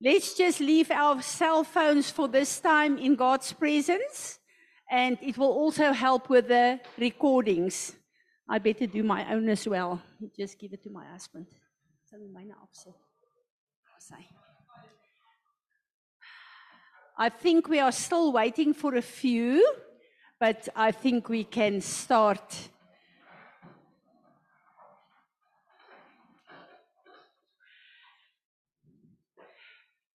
let's just leave our cell phones for this time in God's presence, and it will also help with the recordings. I better do my own as well. Just give it to my husband. I think we are still waiting for a few, but I think we can start.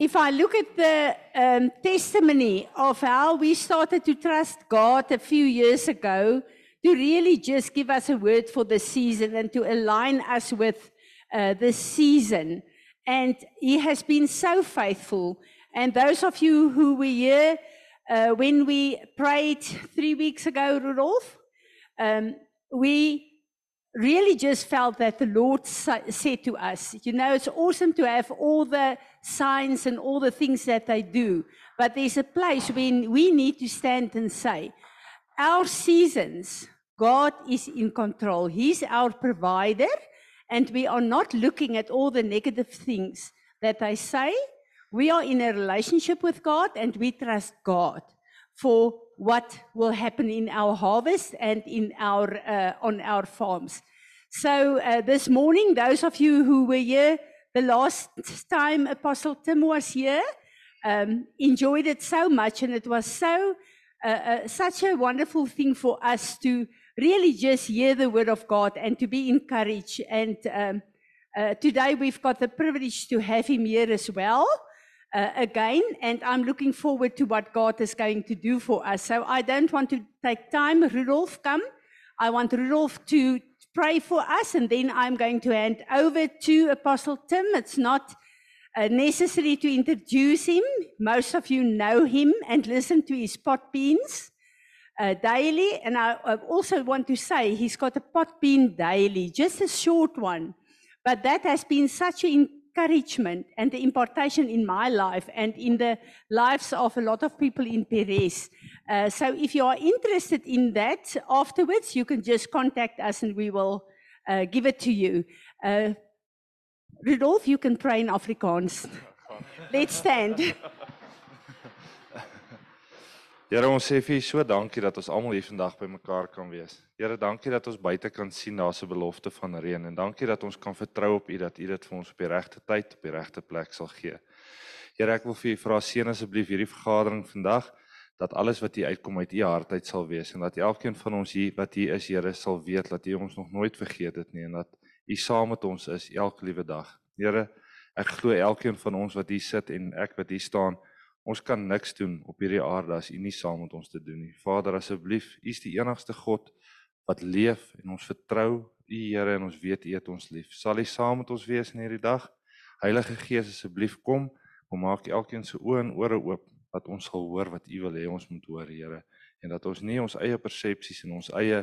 If I look at the um, testimony of how we started to trust God a few years ago, to really just give us a word for the season and to align us with uh, this season. And He has been so faithful. And those of you who were here uh, when we prayed three weeks ago, Rudolf, um, we really just felt that the Lord said to us, you know, it's awesome to have all the signs and all the things that they do, but there's a place when we need to stand and say, our seasons, God is in control. He's our provider, and we are not looking at all the negative things that they say. We are in a relationship with God, and we trust God for what will happen in our harvest and in our uh, on our farms. So uh, this morning, those of you who were here the last time Apostle Tim was here, um, enjoyed it so much, and it was so uh, uh, such a wonderful thing for us to really just hear the word of God and to be encouraged. And um, uh, today we've got the privilege to have him here as well. Uh, again, and I'm looking forward to what God is going to do for us. So I don't want to take time. Rudolf, come. I want Rudolf to pray for us, and then I'm going to hand over to Apostle Tim. It's not uh, necessary to introduce him. Most of you know him and listen to his Podbeans uh, daily. And I, I also want to say he's got a Podbean daily, just a short one. But that has been such an encouragement and the importation in my life and in the lives of a lot of people in Parys. Uh, so if you are interested in that afterwards, you can just contact us and we will uh, give it to you. Uh, Rudolf, you can pray in Afrikaans. Let's stand. Here ons sê vir U so dankie dat ons almal hier vandag bymekaar kan wees. Here, dankie dat ons buite kan sien daar's 'n belofte van reën en dankie dat ons kan vertrou op U dat U dit vir ons op die regte tyd op die regte plek sal gee. Here, ek wil vir U vra seën asseblief hierdie vergadering vandag dat alles wat hier uitkom uit U hart uit sal wees en dat elkeen van ons hier wat hier is, Here, sal weet dat U ons nog nooit vergeet het nie en dat U saam met ons is elke liewe dag. Here, ek glo elkeen van ons wat hier sit en ek wat hier staan Ons kan niks doen op hierdie aarde as U nie saam met ons te doen nie. Vader, asseblief, U is die enigste God wat leef en ons vertrou U Here en ons weet U het ons lief. Sal U saam met ons wees in hierdie dag? Heilige Gees, asseblief kom, kom maak elkeen se oë en ore oop dat ons sal hoor wat U wil hê ons moet hoor, Here, en dat ons nie ons eie persepsies en ons eie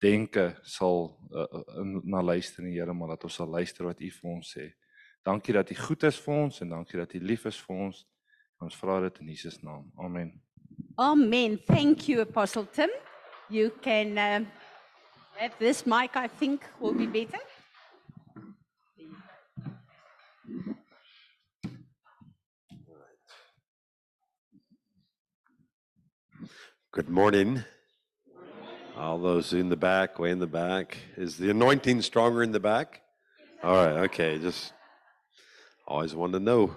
denke sal uh, uh, na luister nie, Here, maar dat ons sal luister wat U vir ons sê. Dankie dat U goed is vir ons en dankie dat U lief is vir ons. Ons vra dit in Jesus naam. Amen. Amen. Thank you, Apostle Tim. You can uh, have this mic, I think, will be better. Good morning. All those in the back, way in the back. Is the anointing stronger in the back? All right, okay. Just always wanted to know.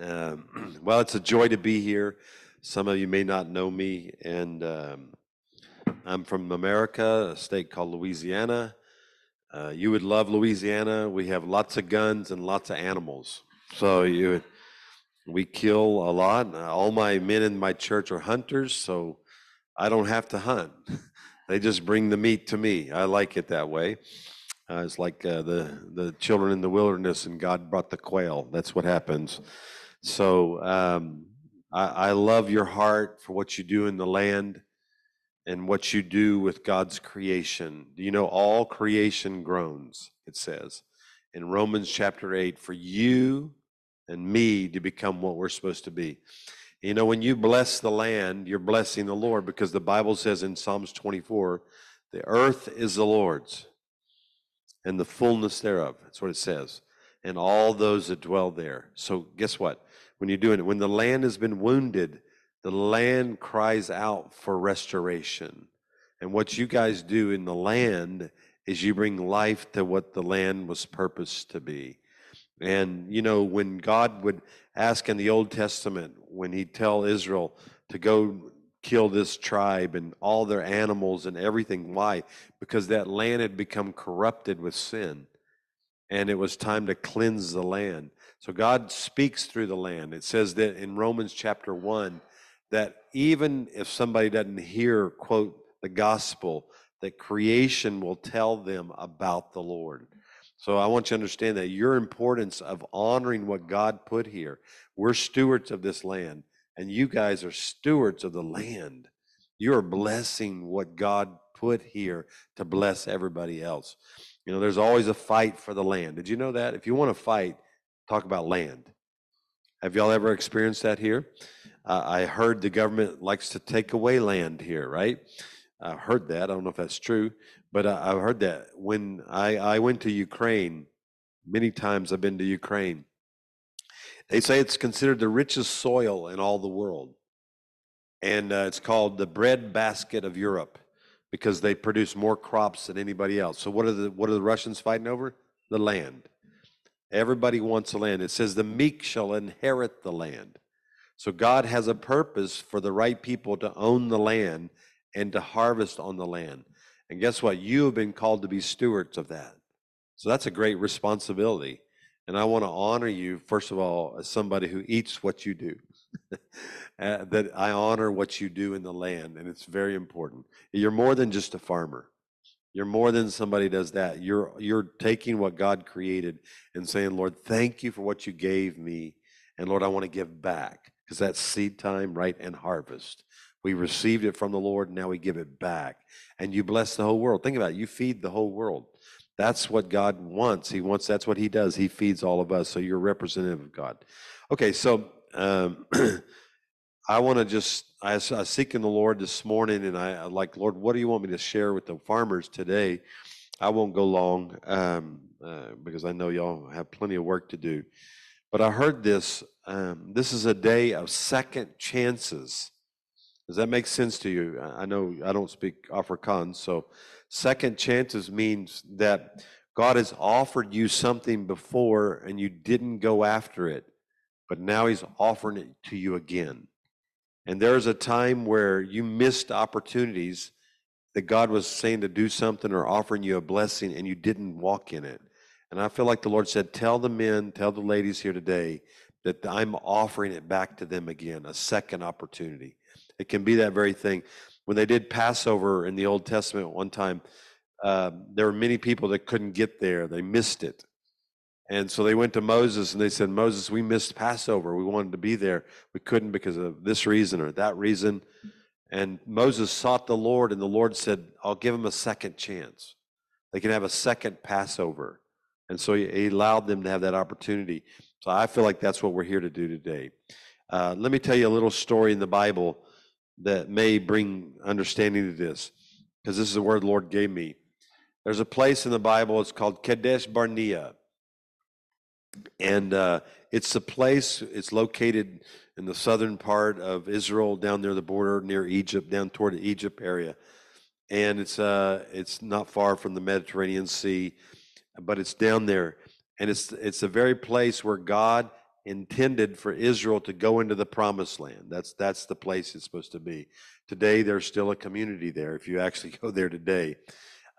Um, well, it's a joy to be here. Some of you may not know me, and um, I'm from America, a state called Louisiana. Uh, you would love Louisiana. We have lots of guns and lots of animals. So you, we kill a lot. All my men in my church are hunters, so I don't have to hunt. they just bring the meat to me. I like it that way. Uh, it's like uh, the the children in the wilderness, and God brought the quail. That's what happens. So um, I, I love your heart for what you do in the land and what you do with God's creation. Do you know all creation groans? It says in Romans chapter eight for you and me to become what we're supposed to be. You know, when you bless the land, you're blessing the Lord because the Bible says in Psalms 24, the earth is the Lord's and the fullness thereof. That's what it says. and all those that dwell there. So, guess what? When you're doing it, when the land has been wounded, the land cries out for restoration. And what you guys do in the land is you bring life to what the land was purposed to be. And, you know, when God would ask in the Old Testament, when he'd tell Israel to go kill this tribe and all their animals and everything. Why? Because that land had become corrupted with sin and it was time to cleanse the land. So God speaks through the land. It says that in Romans chapter 1 that even if somebody doesn't hear, quote, the gospel, that creation will tell them about the Lord. So I want you to understand that your importance of honoring what God put here. We're stewards of this land and you guys are stewards of the land. You're blessing what God put here to bless everybody else. You know, there's always a fight for the land. Did you know that? If you want to fight, talk about land. Have y'all ever experienced that here? Uh, I heard the government likes to take away land here, right? I heard that. I don't know if that's true, but I've heard that. When I, I went to Ukraine, many times I've been to Ukraine, they say it's considered the richest soil in all the world. And uh, it's called the bread basket of Europe because they produce more crops than anybody else. So what are the what are the Russians fighting over? The land. Everybody wants the land. It says the meek shall inherit the land. So God has a purpose for the right people to own the land and to harvest on the land. And guess what? You have been called to be stewards of that. So that's a great responsibility. And I want to honor you, first of all, as somebody who eats what you do. uh, that I honor what you do in the land, and it's very important. You're more than just a farmer. You're more than somebody does that. You're you're taking what God created and saying, Lord, thank you for what you gave me, and Lord, I want to give back because that's seed time, right, and harvest. We received it from the Lord, now we give it back, and you bless the whole world. Think about it. You feed the whole world. That's what God wants. He wants, that's what He does. He feeds all of us. So you're representative of God. Okay, so um, I want to just, I I was seeking the Lord this morning, and I, I like, Lord, what do you want me to share with the farmers today? I won't go long um, uh, because I know y'all have plenty of work to do. But I heard this. Um, this is a day of second chances. Does that make sense to you? I know I don't speak Afrikaans, so Second chances means that God has offered you something before and you didn't go after it, but now He's offering it to you again. And there's a time where you missed opportunities that God was saying to do something or offering you a blessing and you didn't walk in it. And I feel like the Lord said, Tell the men, tell the ladies here today that I'm offering it back to them again, a second opportunity. It can be that very thing when they did Passover in the Old Testament one time, uh, there were many people that couldn't get there. They missed it. And so they went to Moses and they said, Moses, we missed Passover. We wanted to be there. We couldn't because of this reason or that reason. And Moses sought the Lord, and the Lord said, I'll give them a second chance. They can have a second Passover. And so he allowed them to have that opportunity. So I feel like that's what we're here to do today. Uh, let me tell you a little story in the Bible that may bring understanding to this, because this is the word the Lord gave me. There's a place in the Bible, it's called Kadesh Barnea. And uh, it's a place, it's located in the southern part of Israel, down near the border, near Egypt, down toward the Egypt area. And it's, uh, it's not far from the Mediterranean Sea, but it's down there. And it's, it's the very place where God intended for Israel to go into the promised land. That's that's the place it's supposed to be. Today there's still a community there. If you actually go there today,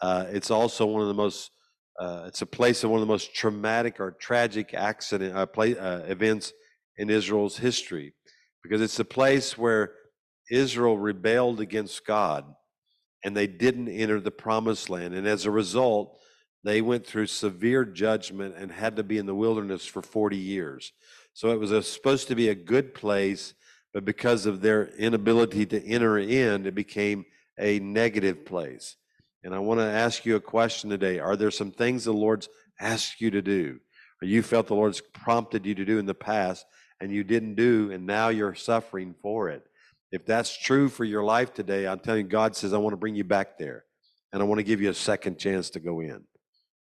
uh, it's also one of the most. Uh, it's a place of one of the most traumatic or tragic accident uh, play, uh, events in Israel's history, because it's a place where Israel rebelled against God, and they didn't enter the promised land, and as a result, they went through severe judgment and had to be in the wilderness for 40 years. So it was a, supposed to be a good place, but because of their inability to enter in, it became a negative place. And I want to ask you a question today. Are there some things the Lord's asked you to do, or you felt the Lord's prompted you to do in the past and you didn't do, and now you're suffering for it? If that's true for your life today, I'm telling you, God says, I want to bring you back there, and I want to give you a second chance to go in.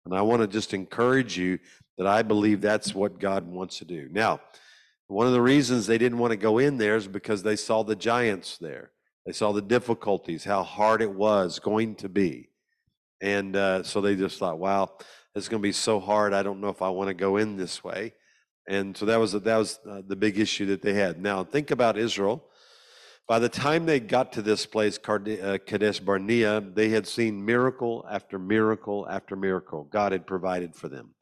And I want to just encourage you that I believe that's what God wants to do. Now, one of the reasons they didn't want to go in there is because they saw the giants there. They saw the difficulties, how hard it was going to be. And uh, so they just thought, wow, it's going to be so hard. I don't know if I want to go in this way. And so that was that was uh, the big issue that they had. Now think about Israel. By the time they got to this place, uh, Kadesh Barnea, they had seen miracle after miracle after miracle. God had provided for them.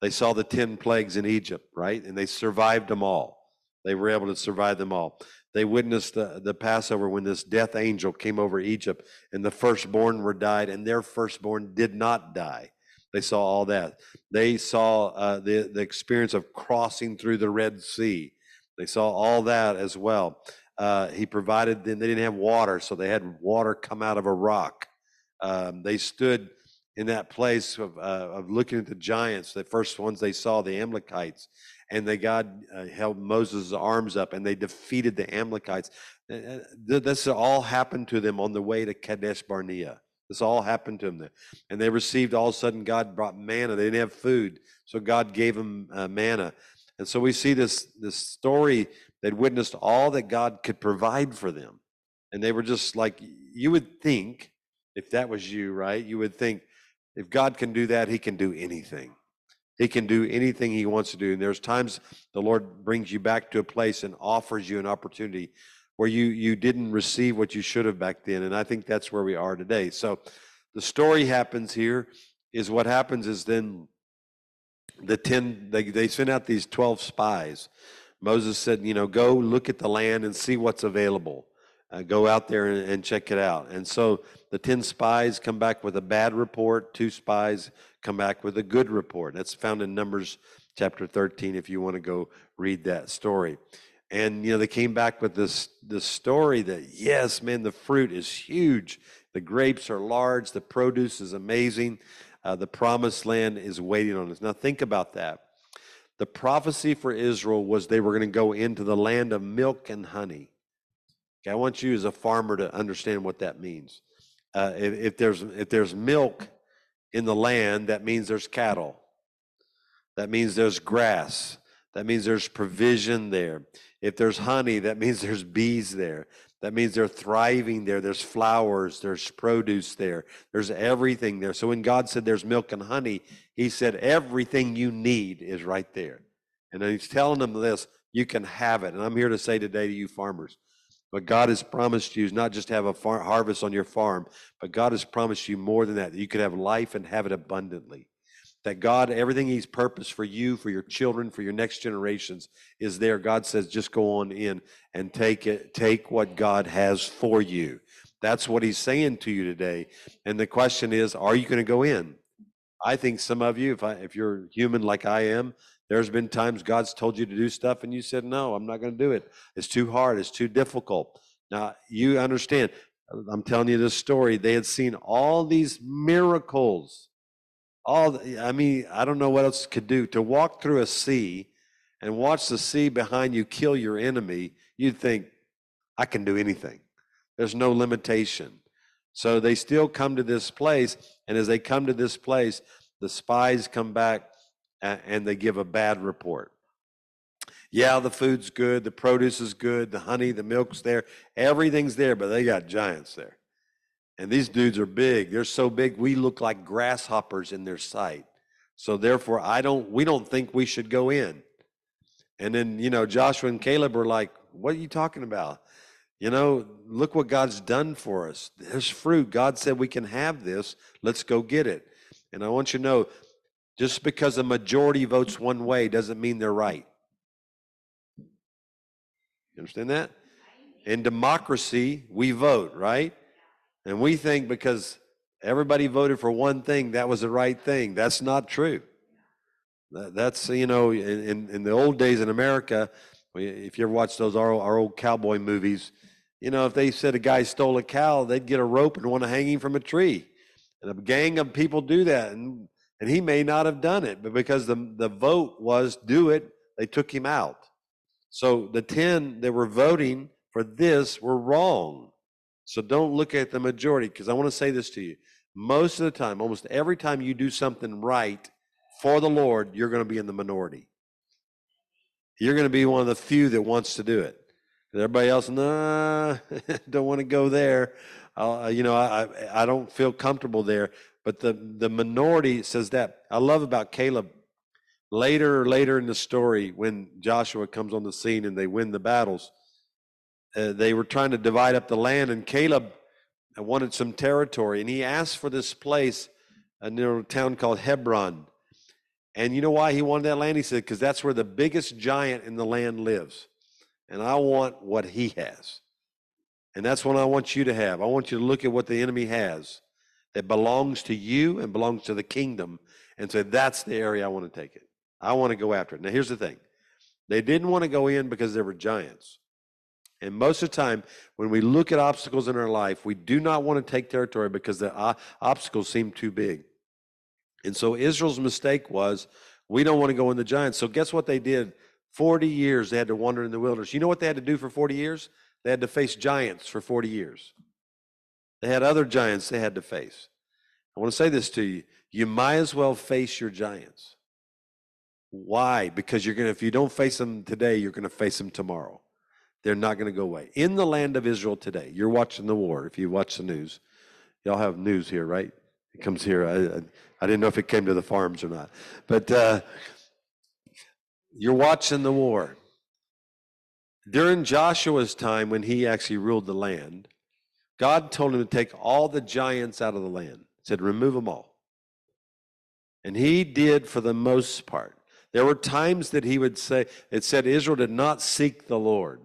They saw the 10 plagues in Egypt, right? And they survived them all. They were able to survive them all. They witnessed the, the Passover when this death angel came over Egypt and the firstborn were died and their firstborn did not die. They saw all that. They saw uh, the, the experience of crossing through the Red Sea. They saw all that as well. Uh, he provided them, they didn't have water, so they had water come out of a rock. Um, they stood in that place of, uh, of looking at the giants, the first ones they saw, the Amalekites, and they God uh, held Moses' arms up and they defeated the Amalekites. Uh, uh, this all happened to them on the way to Kadesh Barnea. This all happened to them. there. And they received, all of a sudden, God brought manna. They didn't have food, so God gave them uh, manna. And so we see this, this story that witnessed all that God could provide for them. And they were just like, you would think, if that was you, right? You would think, if God can do that, He can do anything. He can do anything He wants to do. And there's times the Lord brings you back to a place and offers you an opportunity where you you didn't receive what you should have back then and i think that's where we are today so the story happens here is what happens is then the 10 they, they sent out these 12 spies moses said you know go look at the land and see what's available uh, go out there and, and check it out. And so the 10 spies come back with a bad report two spies come back with a good report. That's found in numbers chapter 13 if you want to go read that story. And you know they came back with this this story that yes man the fruit is huge. The grapes are large. The produce is amazing. Uh, the promised land is waiting on us. Now think about that. The prophecy for israel was they were going to go into the land of milk and honey okay, i want you as a farmer to understand what that means uh, if, if there's if there's milk in the land that means there's cattle that means there's grass that means there's provision there if there's honey, that means there's bees there. That means they're thriving there. There's flowers, there's produce there, there's everything there. So when God said there's milk and honey, He said everything you need is right there. And He's telling them this you can have it. And I'm here to say today to you farmers, what God has promised you not just to have a far- harvest on your farm, but God has promised you more than that, that you could have life and have it abundantly that God, everything He's purposed for you, for your children, for your next generations is there. God says, just go on in and take it, take what God has for you. That's what He's saying to you today. And the question is, are you going to go in? I think some of you, if I, if you're human like I am, there's been times God's told you to do stuff and you said, no, I'm not going to do it. It's too hard. It's too difficult. Now, you understand. I'm telling you this story. They had seen all these miracles all the, I mean, I don't know what else could do. To walk through a sea and watch the sea behind you kill your enemy, you'd think, I can do anything. There's no limitation. So they still come to this place, and as they come to this place, the spies come back and they give a bad report. Yeah, the food's good, the produce is good, the honey, the milk's there, everything's there, but they got giants there. And these dudes are big. They're so big we look like grasshoppers in their sight. So therefore I don't we don't think we should go in. And then, you know, Joshua and Caleb are like, "What are you talking about?" You know, look what God's done for us. There's fruit. God said we can have this. Let's go get it. And I want you to know just because a majority votes one way doesn't mean they're right. You understand that? In democracy, we vote, right? And we think because everybody voted for one thing, that was the right thing. That's not true. That's, you know, in, in the old days in America, if you ever watch those our, our old cowboy movies, you know, if they said a guy stole a cow, they'd get a rope and want to hang him from a tree. And a gang of people do that. And, and he may not have done it, but because the, the vote was do it, they took him out. So the 10 that were voting for this were wrong. So don't look at the majority because I want to say this to you. Most of the time, almost every time you do something right for the Lord, you're going to be in the minority. You're going to be one of the few that wants to do it. Everybody else, nah, don't want to go there. Uh, you know, I, I don't feel comfortable there. But the, the minority says that. I love about Caleb. Later, later in the story, when Joshua comes on the scene and they win the battles, uh, they were trying to divide up the land, and Caleb wanted some territory, and he asked for this place, a little town called Hebron. And you know why he wanted that land? He said, because that's where the biggest giant in the land lives. And I want what he has. And that's what I want you to have. I want you to look at what the enemy has that belongs to you and belongs to the kingdom and say, that's the area I want to take it. I want to go after it. Now, here's the thing they didn't want to go in because there were giants. And most of the time, when we look at obstacles in our life, we do not want to take territory because the uh, obstacles seem too big. And so Israel's mistake was we don't want to go in the giants. So guess what they did? 40 years they had to wander in the wilderness. You know what they had to do for 40 years? They had to face giants for 40 years. They had other giants they had to face. I want to say this to you. You might as well face your giants. Why? Because you're going to, if you don't face them today, you're going to face them tomorrow. They're not going to go away. In the land of Israel today, you're watching the war. If you watch the news, y'all have news here, right? It comes here. I, I, I didn't know if it came to the farms or not. But uh, you're watching the war. During Joshua's time, when he actually ruled the land, God told him to take all the giants out of the land. He said, remove them all. And he did for the most part. There were times that he would say, it said Israel did not seek the Lord.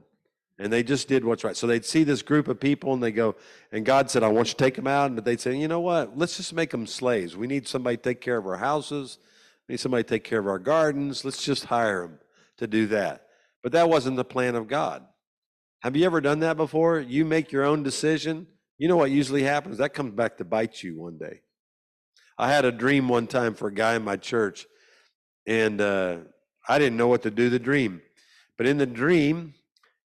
And they just did what's right. So they'd see this group of people and they go, and God said, I want you to take them out. But they'd say, you know what? Let's just make them slaves. We need somebody to take care of our houses. We need somebody to take care of our gardens. Let's just hire them to do that. But that wasn't the plan of God. Have you ever done that before? You make your own decision. You know what usually happens? That comes back to bite you one day. I had a dream one time for a guy in my church, and uh, I didn't know what to do the dream. But in the dream,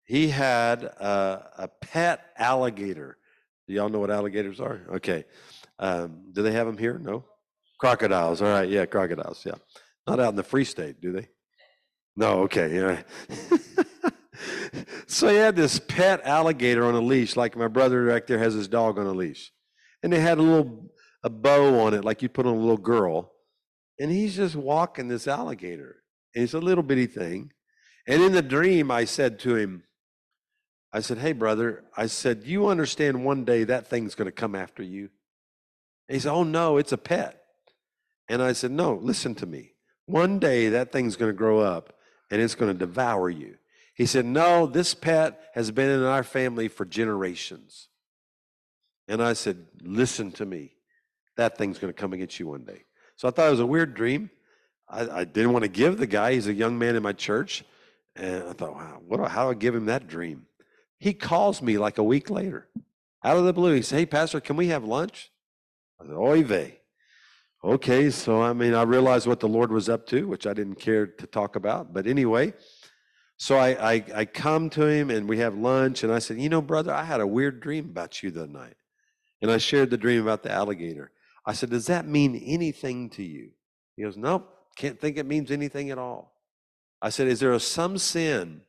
he had a, a pet alligator. Do y'all know what alligators are? Okay. Um, do they have them here? No? Crocodiles. All right. Yeah, crocodiles. Yeah. Not out in the Free State, do they? No. Okay. Yeah. so he had this pet alligator on a leash, like my brother back there has his dog on a leash. And they had a little a bow on it, like you put on a little girl. And he's just walking this alligator. And it's a little bitty thing. And in the dream, I said to him, I said, Hey, brother, I said, You understand one day that thing's going to come after you? And he said, Oh, no, it's a pet. And I said, No, listen to me. One day that thing's going to grow up and it's going to devour you. He said, No, this pet has been in our family for generations. And I said, Listen to me. That thing's going to come against you one day. So I thought it was a weird dream. I, I didn't want to give the guy, he's a young man in my church. And I thought, wow, what, how do I give him that dream? He calls me like a week later, out of the blue. He said, Hey, Pastor, can we have lunch? I said, Oy vey. Okay, so I mean, I realized what the Lord was up to, which I didn't care to talk about. But anyway, so I, I, I come to him and we have lunch, and I said, You know, brother, I had a weird dream about you that night. And I shared the dream about the alligator. I said, Does that mean anything to you? He goes, Nope, can't think it means anything at all. I said, Is there some sin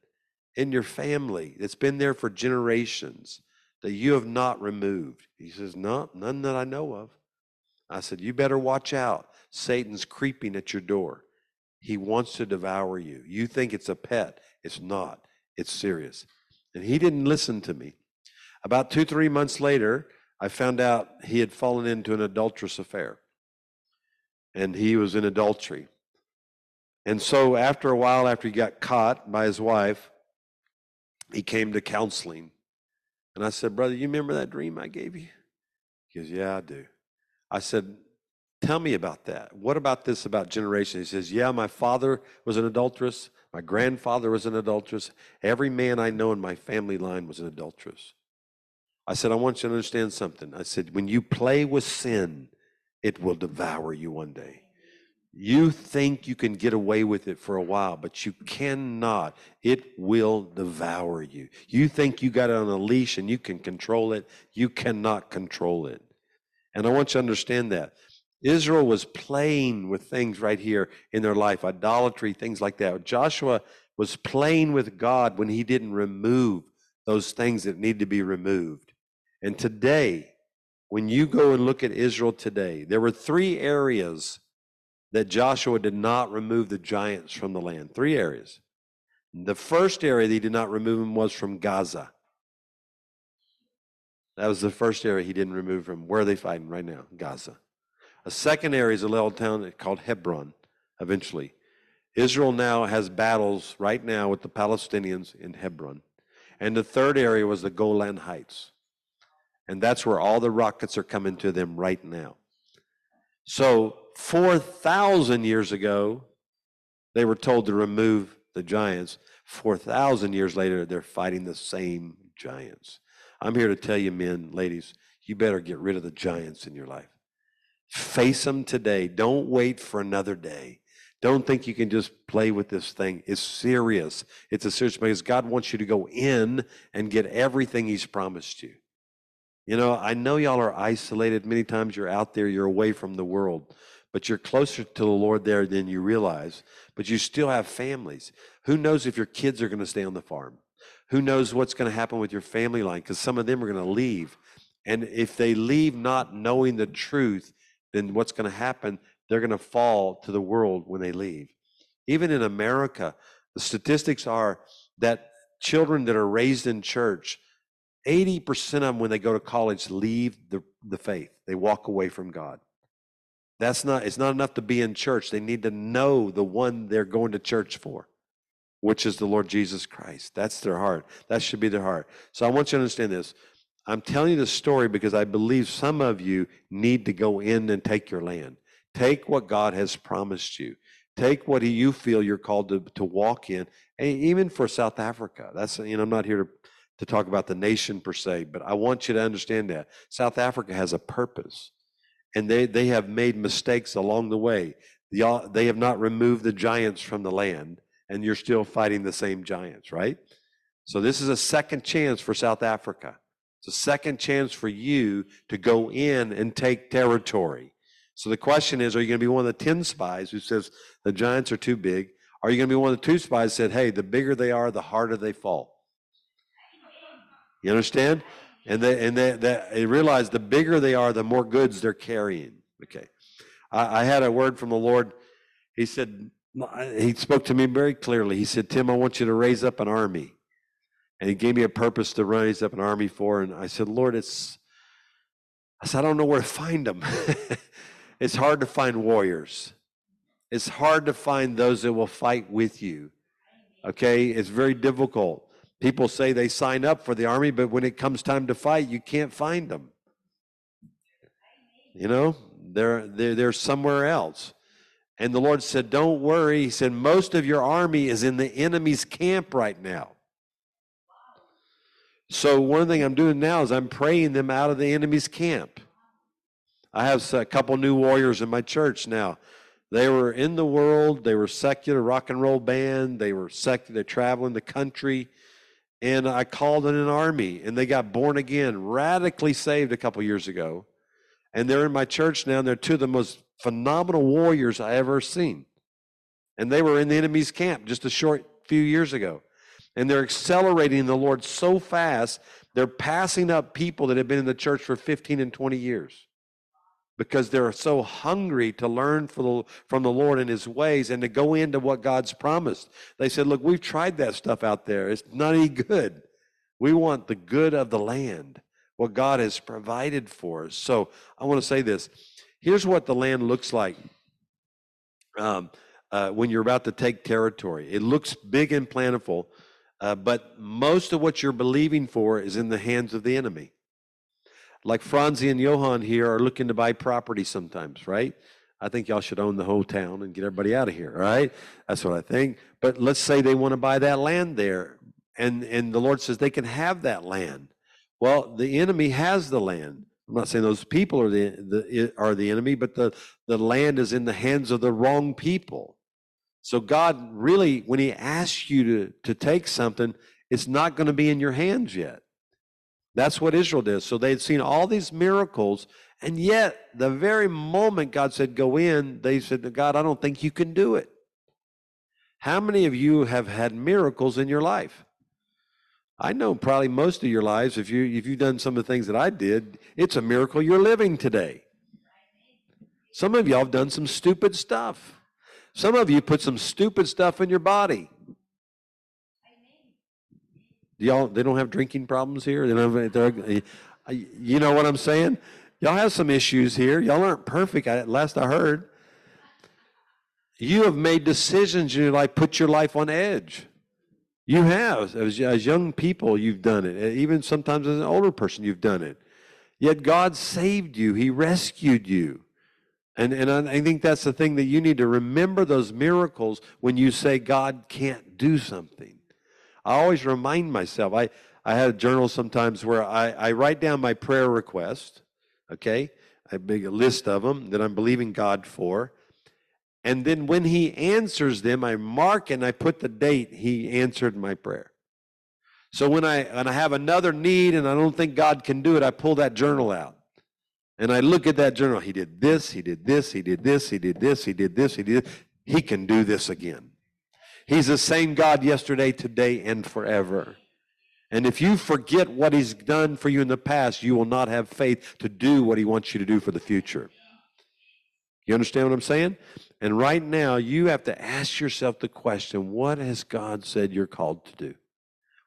in your family that's been there for generations that you have not removed? He says, No, none that I know of. I said, You better watch out. Satan's creeping at your door. He wants to devour you. You think it's a pet. It's not, it's serious. And he didn't listen to me. About two, three months later, I found out he had fallen into an adulterous affair and he was in adultery. And so, after a while, after he got caught by his wife, he came to counseling. And I said, Brother, you remember that dream I gave you? He goes, Yeah, I do. I said, Tell me about that. What about this about generation? He says, Yeah, my father was an adulteress. My grandfather was an adulteress. Every man I know in my family line was an adulteress. I said, I want you to understand something. I said, when you play with sin, it will devour you one day. You think you can get away with it for a while, but you cannot. It will devour you. You think you got it on a leash and you can control it. You cannot control it. And I want you to understand that. Israel was playing with things right here in their life, idolatry, things like that. Joshua was playing with God when he didn't remove those things that need to be removed. And today, when you go and look at Israel today, there were three areas that Joshua did not remove the giants from the land. Three areas. The first area that he did not remove them was from Gaza. That was the first area he didn't remove from. Where are they fighting right now? Gaza. A second area is a little town called Hebron, eventually. Israel now has battles right now with the Palestinians in Hebron. And the third area was the Golan Heights. And that's where all the rockets are coming to them right now. So, 4,000 years ago, they were told to remove the giants. 4,000 years later, they're fighting the same giants. I'm here to tell you, men, ladies, you better get rid of the giants in your life. Face them today. Don't wait for another day. Don't think you can just play with this thing. It's serious. It's a serious because God wants you to go in and get everything He's promised you. You know, I know y'all are isolated. Many times you're out there, you're away from the world, but you're closer to the Lord there than you realize. But you still have families. Who knows if your kids are going to stay on the farm? Who knows what's going to happen with your family line? Because some of them are going to leave. And if they leave not knowing the truth, then what's going to happen? They're going to fall to the world when they leave. Even in America, the statistics are that children that are raised in church, 80% of them, when they go to college, leave the, the faith. They walk away from God. That's not, it's not enough to be in church. They need to know the one they're going to church for, which is the Lord Jesus Christ. That's their heart. That should be their heart. So I want you to understand this. I'm telling you this story because I believe some of you need to go in and take your land. Take what God has promised you. Take what you feel you're called to, to walk in, and even for South Africa. That's you know I'm not here to, to talk about the nation per se, but I want you to understand that South Africa has a purpose, and they they have made mistakes along the way. The, uh, they have not removed the giants from the land, and you're still fighting the same giants, right? So this is a second chance for South Africa. It's a second chance for you to go in and take territory. So the question is, are you going to be one of the 10 spies who says the giants are too big? Are you going to be one of the two spies who said, hey, the bigger they are, the harder they fall? You understand? And they and they, they realize the bigger they are, the more goods they're carrying. Okay. I, I had a word from the Lord. He said, he spoke to me very clearly. He said, Tim, I want you to raise up an army. And he gave me a purpose to raise up an army for. And I said, Lord, it's, I said, I don't know where to find them. It's hard to find warriors. It's hard to find those that will fight with you. Okay? It's very difficult. People say they sign up for the army, but when it comes time to fight, you can't find them. You know, they're, they're, they're somewhere else. And the Lord said, Don't worry. He said, Most of your army is in the enemy's camp right now. So, one thing I'm doing now is I'm praying them out of the enemy's camp. I have a couple new warriors in my church now. They were in the world. They were secular rock and roll band. They were secular. Traveling the country, and I called in an army, and they got born again, radically saved a couple years ago, and they're in my church now. And they're two of the most phenomenal warriors I ever seen, and they were in the enemy's camp just a short few years ago, and they're accelerating the Lord so fast. They're passing up people that have been in the church for 15 and 20 years because they're so hungry to learn the, from the Lord and His ways and to go into what God's promised. They said, Look, we've tried that stuff out there. It's not any good. We want the good of the land, what God has provided for us. So I want to say this here's what the land looks like um, uh, when you're about to take territory. It looks big and plentiful, uh, but most of what you're believing for is in the hands of the enemy like Franzi and Johan here are looking to buy property sometimes, right? I think y'all should own the whole town and get everybody out of here, right? That's what I think. But let's say they want to buy that land there, and, and the Lord says they can have that land. Well, the enemy has the land. I'm not saying those people are the, the are the enemy, but the, the land is in the hands of the wrong people. So God really, when He asks you to, to take something, it's not going to be in your hands yet. That's what Israel did. So they'd seen all these miracles, And yet, the very moment God said, go in, they said, God, I don't think you can do it. How many of you have had miracles in your life? I know probably most of your lives, if, you, if you've done some of the things that I did, it's a miracle you're living today. Some of y'all have done some stupid stuff. Some of you put some stupid stuff in your body. Y'all, they don't have drinking problems here. They don't have, you know what I'm saying? Y'all have some issues here. Y'all aren't perfect. At last I heard, you have made decisions in your life, put your life on edge. You have, as, as young people, you've done it. Even sometimes as an older person, you've done it. Yet God saved you. He rescued you. And, and I think that's the thing that you need to remember those miracles when you say God can't do something. I always remind myself. I, I had a journal sometimes where I, I write down my prayer request, okay? I make a list of them that I'm believing God for. And then when he answers them, I mark and I put the date he answered my prayer. So when I when I have another need and I don't think God can do it, I pull that journal out. And I look at that journal. He did this, he did this, he did this, he did this, he did this, he did this. He can do this again. He's the same God yesterday, today, and forever. And if you forget what he's done for you in the past, you will not have faith to do what he wants you to do for the future. You understand what I'm saying? And right now, you have to ask yourself the question what has God said you're called to do?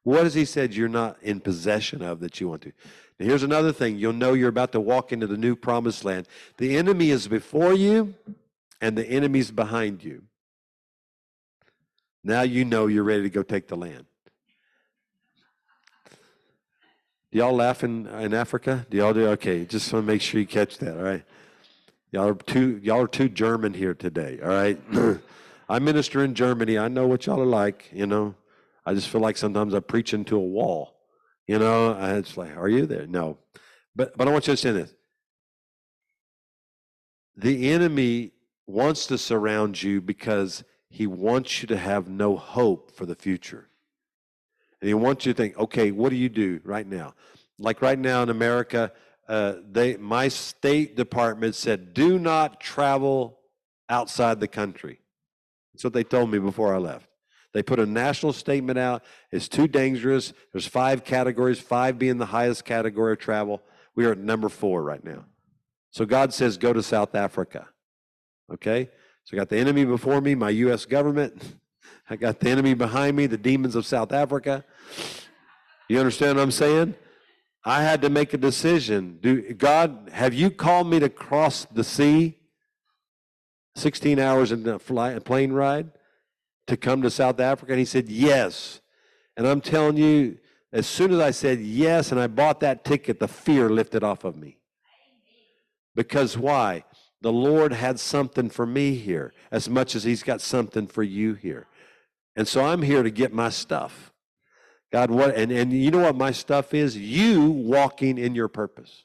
What has He said you're not in possession of that you want to? Now, here's another thing you'll know you're about to walk into the new promised land. The enemy is before you, and the enemy's behind you. Now you know you're ready to go take the land. Do y'all laugh in, in Africa? Do y'all do? Okay, just want to make sure you catch that, all right? Y'all are too y'all are too German here today, all right? I minister in Germany. I know what y'all are like, you know. I just feel like sometimes I preach into a wall. You know, it's like, are you there? No. But but I want you to understand this. The enemy wants to surround you because he wants you to have no hope for the future. And he wants you to think, okay, what do you do right now? Like right now in America, uh, they, my State Department said, do not travel outside the country. That's what they told me before I left. They put a national statement out. It's too dangerous. There's five categories, five being the highest category of travel. We are at number four right now. So God says, go to South Africa. Okay? So I got the enemy before me, my U.S. government. I got the enemy behind me, the demons of South Africa. You understand what I'm saying? I had to make a decision. Do God have you called me to cross the sea? 16 hours in a plane ride to come to South Africa? And he said, Yes. And I'm telling you, as soon as I said yes and I bought that ticket, the fear lifted off of me. Because why? The Lord had something for me here as much as He's got something for you here. And so I'm here to get my stuff. God, what, and, and you know what my stuff is? You walking in your purpose.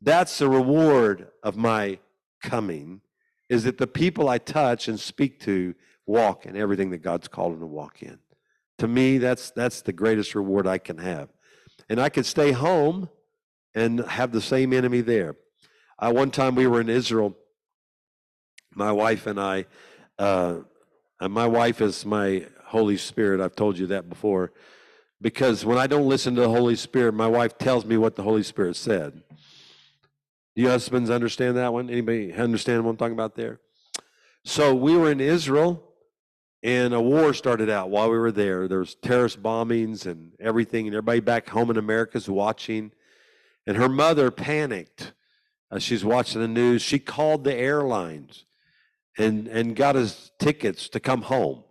That's the reward of my coming, is that the people I touch and speak to walk in everything that God's called them to walk in. To me, that's, that's the greatest reward I can have. And I could stay home and have the same enemy there. Uh, one time we were in Israel, my wife and I, uh, and my wife is my Holy Spirit. I've told you that before. Because when I don't listen to the Holy Spirit, my wife tells me what the Holy Spirit said. Do you husbands understand that one? Anybody understand what I'm talking about there? So we were in Israel, and a war started out while we were there. There was terrorist bombings and everything, and everybody back home in America is watching. And her mother panicked. Uh, she's watching the news. She called the airlines and, and got us tickets to come home.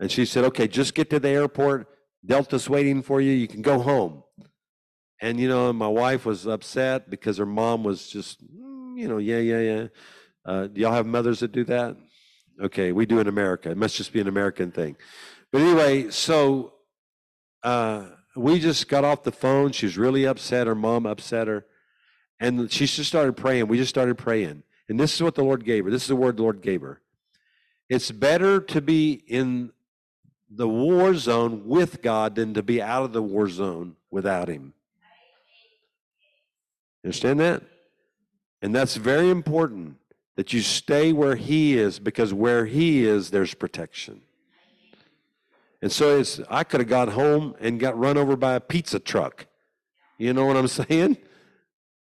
And she said, okay, just get to the airport. Delta's waiting for you. You can go home. And, you know, my wife was upset because her mom was just, mm, you know, yeah, yeah, yeah. Uh, do y'all have mothers that do that? Okay, we do in America. It must just be an American thing. But anyway, so uh, we just got off the phone. She was really upset. Her mom upset her. And she just started praying. We just started praying. And this is what the Lord gave her. This is the word the Lord gave her. It's better to be in the war zone with God than to be out of the war zone without Him. Understand that? And that's very important that you stay where He is because where He is, there's protection. And so it's, I could have got home and got run over by a pizza truck. You know what I'm saying?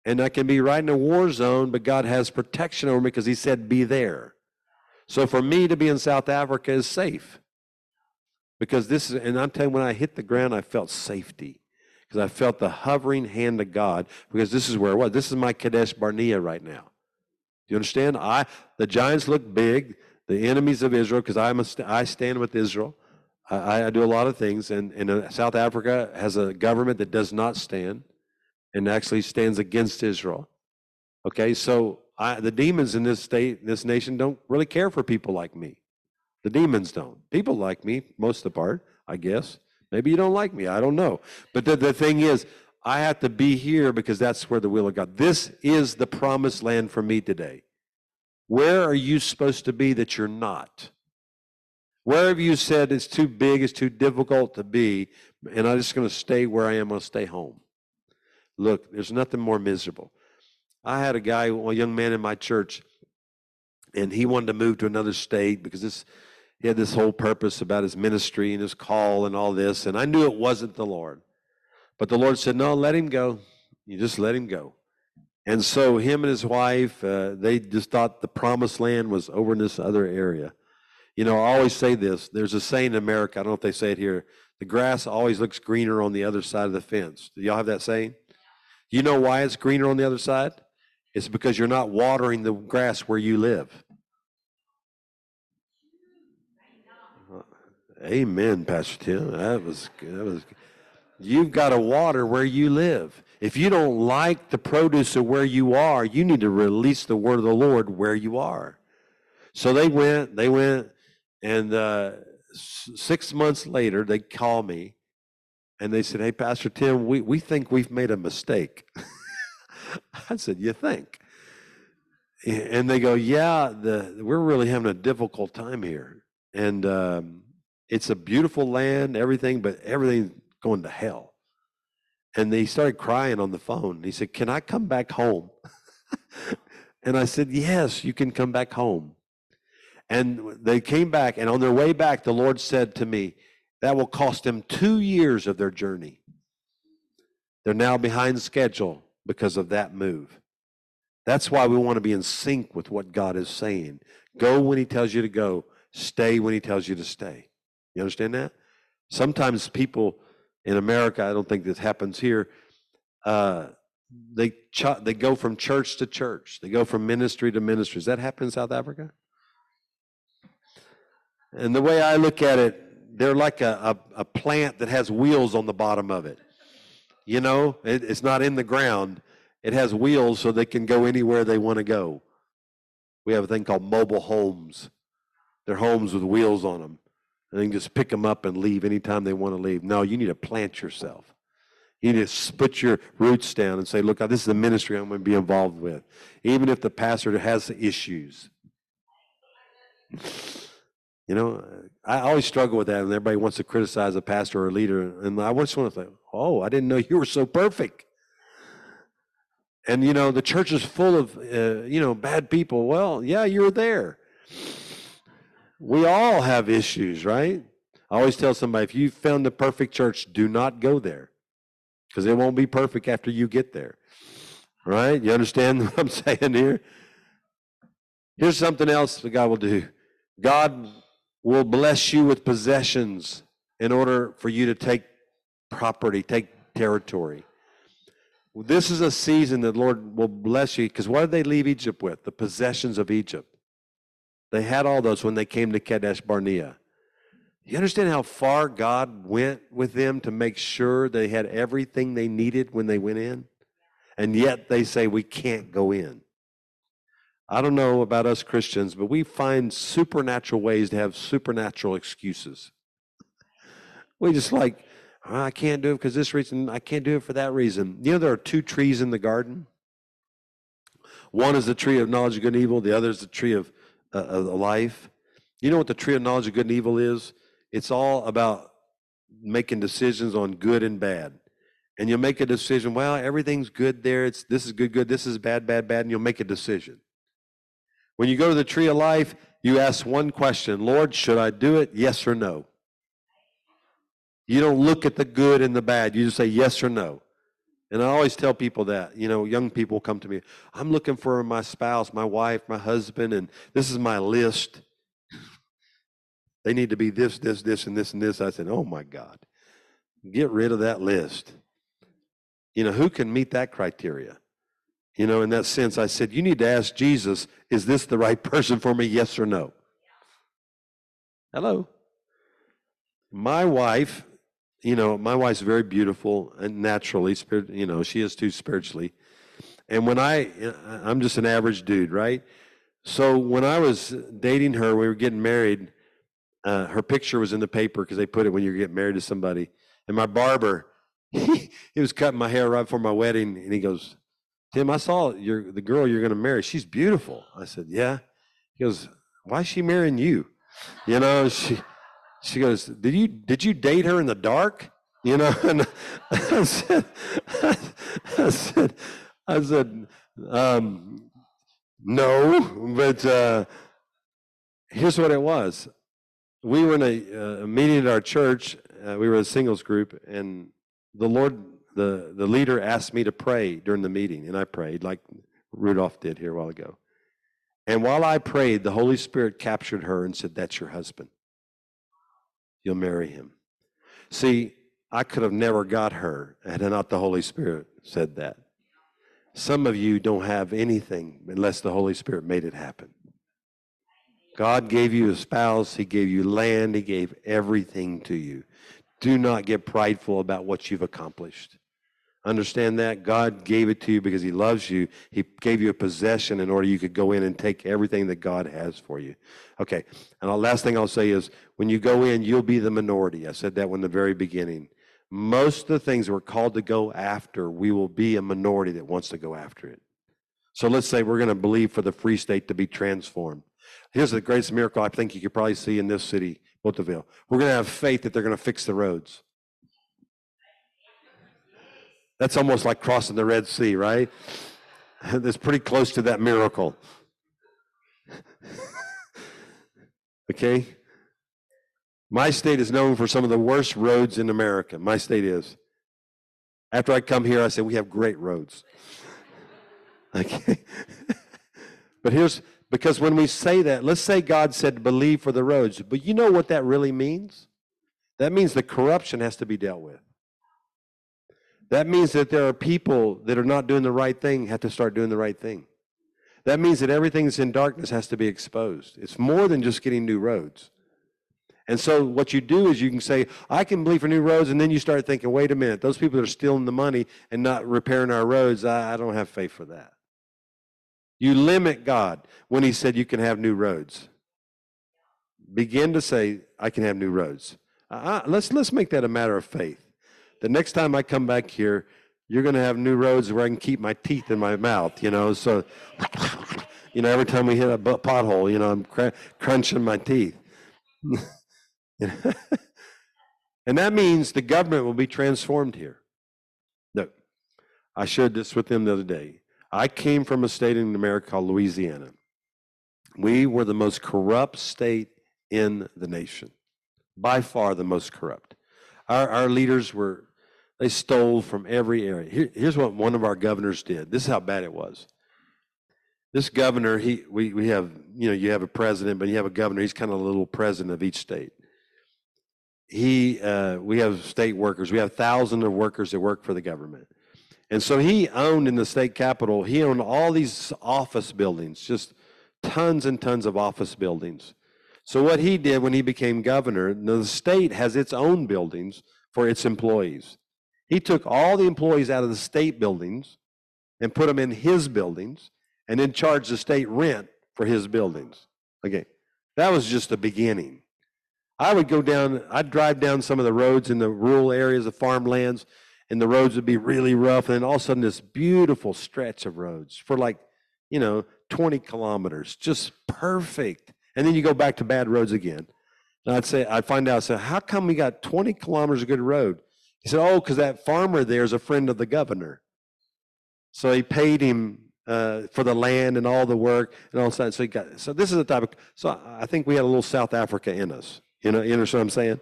And I can be right in a war zone, but God has protection over me because He said, be there. So for me to be in South Africa is safe. Because this is, and I'm telling you, when I hit the ground, I felt safety. Because I felt the hovering hand of God, because this is where I was. This is my Kadesh Barnea right now. You understand? I the giants look big, the enemies of Israel, because I'm I stand with Israel. I, I do a lot of things, and, and uh, South Africa has a government that does not stand and actually stands against Israel. Okay, so I, the demons in this state, this nation, don't really care for people like me. The demons don't. People like me most of the part, I guess. Maybe you don't like me. I don't know. But the, the thing is, I have to be here because that's where the will of God. This is the promised land for me today. Where are you supposed to be that you're not? Where have you said it's too big, it's too difficult to be, and I'm just going to stay where I am, I'm going to stay home? Look, there's nothing more miserable. I had a guy, a young man in my church, and he wanted to move to another state because this he had this whole purpose about his ministry and his call and all this, and I knew it wasn't the Lord. But the Lord said, No, let him go. You just let him go. And so him and his wife, uh, they just thought the promised land was over in this other area. You know, I always say this. There's a saying in America, I don't know if they say it here, the grass always looks greener on the other side of the fence. Do y'all have that saying? You know why it's greener on the other side? It's because you're not watering the grass where you live. Amen, Pastor Tim. That was that was. You've got to water where you live. If you don't like the produce of where you are, you need to release the word of the Lord where you are. So they went. They went, and uh, six months later, they call me, and they said, "Hey, Pastor Tim, we we think we've made a mistake." I said, "You think?" And they go, "Yeah, the we're really having a difficult time here." And um, it's a beautiful land, everything, but everything going to hell. And they started crying on the phone. He said, Can I come back home? and I said, Yes, you can come back home. And they came back, and on their way back, the Lord said to me, That will cost them two years of their journey. They're now behind schedule because of that move. That's why we want to be in sync with what God is saying. Go when He tells you to go, stay when He tells you to stay. You understand that? Sometimes people in America, I don't think this happens here, uh, they, ch- they go from church to church. They go from ministry to ministry. Does that happen in South Africa? And the way I look at it, they're like a, a, a plant that has wheels on the bottom of it. You know, it, it's not in the ground. It has wheels so they can go anywhere they want to go. We have a thing called mobile homes. They're homes with wheels on them and then just pick them up and leave anytime they want to leave. No, you need to plant yourself. You need to put your roots down and say, look, this is the ministry I'm going to be involved with, even if the pastor has issues. You know, I always struggle with that, and everybody wants to criticize a pastor or a leader. And I just want to say, oh, I didn't know you were so perfect. And, you know, the church is full of, uh, you know, bad people. Well, yeah, you're there. We all have issues, right? I always tell somebody if you found the perfect church, do not go there because it won't be perfect after you get there. Right? You understand what I'm saying here? Here's something else that God will do God will bless you with possessions in order for you to take property, take territory. This is a season that Lord will bless you because what did they leave Egypt with? The possessions of Egypt. They had all those when they came to Kadesh Barnea. You understand how far God went with them to make sure they had everything they needed when they went in? And yet they say, we can't go in. I don't know about us Christians, but we find supernatural ways to have supernatural excuses. We just like, oh, I can't do it because this reason, I can't do it for that reason. You know, there are two trees in the garden. One is the tree of knowledge of good and evil, the other is the tree of uh, of life. You know what the tree of knowledge of good and evil is? It's all about making decisions on good and bad. and you'll make a decision. Well, everything's good there. It's this is good, good. This is bad, bad, bad, and you'll make a decision. When you go to the tree of life, you ask one question: Lord, should I do it? Yes or no. You don't look at the good and the bad. You just say yes or no. And I always tell people that, you know, young people come to me, I'm looking for my spouse, my wife, my husband, and this is my list. They need to be this, this, this, and this, and this. I said, Oh my God, get rid of that list. You know, who can meet that criteria? You know, in that sense, I said, You need to ask Jesus, Is this the right person for me? Yes or no? Hello. My wife you know, my wife's very beautiful and naturally, spirit, you know, she is too spiritually. And when I, I'm just an average dude, right? So when I was dating her, we were getting married. Uh, her picture was in the paper because they put it when you get married to somebody. And my barber, he, he was cutting my hair right before my wedding, and he goes, "Tim, I saw your the girl you're going to marry. She's beautiful." I said, "Yeah." He goes, "Why is she marrying you?" You know, she she goes, "Did you did you date her in the dark?" You know, and I said, I said, I said, um, no, but uh, here's what it was. We were in a, uh, meeting at our church. Uh, we were a singles group, and the Lord, the the leader, asked me to pray during the meeting, and I prayed like Rudolph did here a while ago. And while I prayed, the Holy Spirit captured her and said, "That's your husband." You'll marry him. See, I could have never got her had not the Holy Spirit said that. Some of you don't have anything unless the Holy Spirit made it happen. God gave you a spouse, He gave you land, He gave everything to you. Do not get prideful about what you've accomplished. Understand that? God gave it to you because He loves you. He gave you a possession in order you could go in and take everything that God has for you. Okay, and the last thing I'll say is when you go in, you'll be the minority. I said that in the very beginning. Most of the things we're called to go after, we will be a minority that wants to go after it. So let's say we're going to believe for the free state to be transformed. Here's the greatest miracle I think you could probably see in this city, Bothaville. We're going to have faith that they're going to fix the roads. That's almost like crossing the Red Sea, right? That's pretty close to that miracle. okay? My state is known for some of the worst roads in America. My state is. After I come here, I say, we have great roads. okay? but here's because when we say that, let's say God said, believe for the roads. But you know what that really means? That means the corruption has to be dealt with. That means that there are people that are not doing the right thing have to start doing the right thing. That means that everything that's in darkness has to be exposed. It's more than just getting new roads. And so what you do is you can say, I can believe for new roads, and then you start thinking, wait a minute, those people that are stealing the money and not repairing our roads, I, I don't have faith for that. You limit God when He said you can have new roads. Begin to say, I can have new roads. Uh, let's, let's make that a matter of faith the next time I come back here, you're going to have new roads where I can keep my teeth in my mouth, you know. So, you know, every time we hit a pothole, you know, I'm cr- crunching my teeth. and that means the government will be transformed here. Look, I shared this with them the other day. I came from a state in America called Louisiana. We were the most corrupt state in the nation, by far the most corrupt. Our, our leaders were they stole from every area. Here, here's what one of our governors did. This is how bad it was. This governor, he we, we have, you know, you have a president, but you have a governor. He's kind of a little president of each state. He uh, we have state workers. We have thousands of workers that work for the government. And so he owned in the state capital, he owned all these office buildings, just tons and tons of office buildings. So what he did when he became governor, the state has its own buildings for its employees. He took all the employees out of the state buildings and put them in his buildings and then charged the state rent for his buildings. Okay, that was just the beginning. I would go down, I'd drive down some of the roads in the rural areas of farmlands, and the roads would be really rough. And then all of a sudden, this beautiful stretch of roads for like, you know, 20 kilometers, just perfect. And then you go back to bad roads again. And I'd say, I'd find out, say, how come we got 20 kilometers of good road? He said, Oh, because that farmer there is a friend of the governor. So he paid him uh, for the land and all the work and all that. So he got. So this is the type of. So I think we had a little South Africa in us. You know, you understand what I'm saying?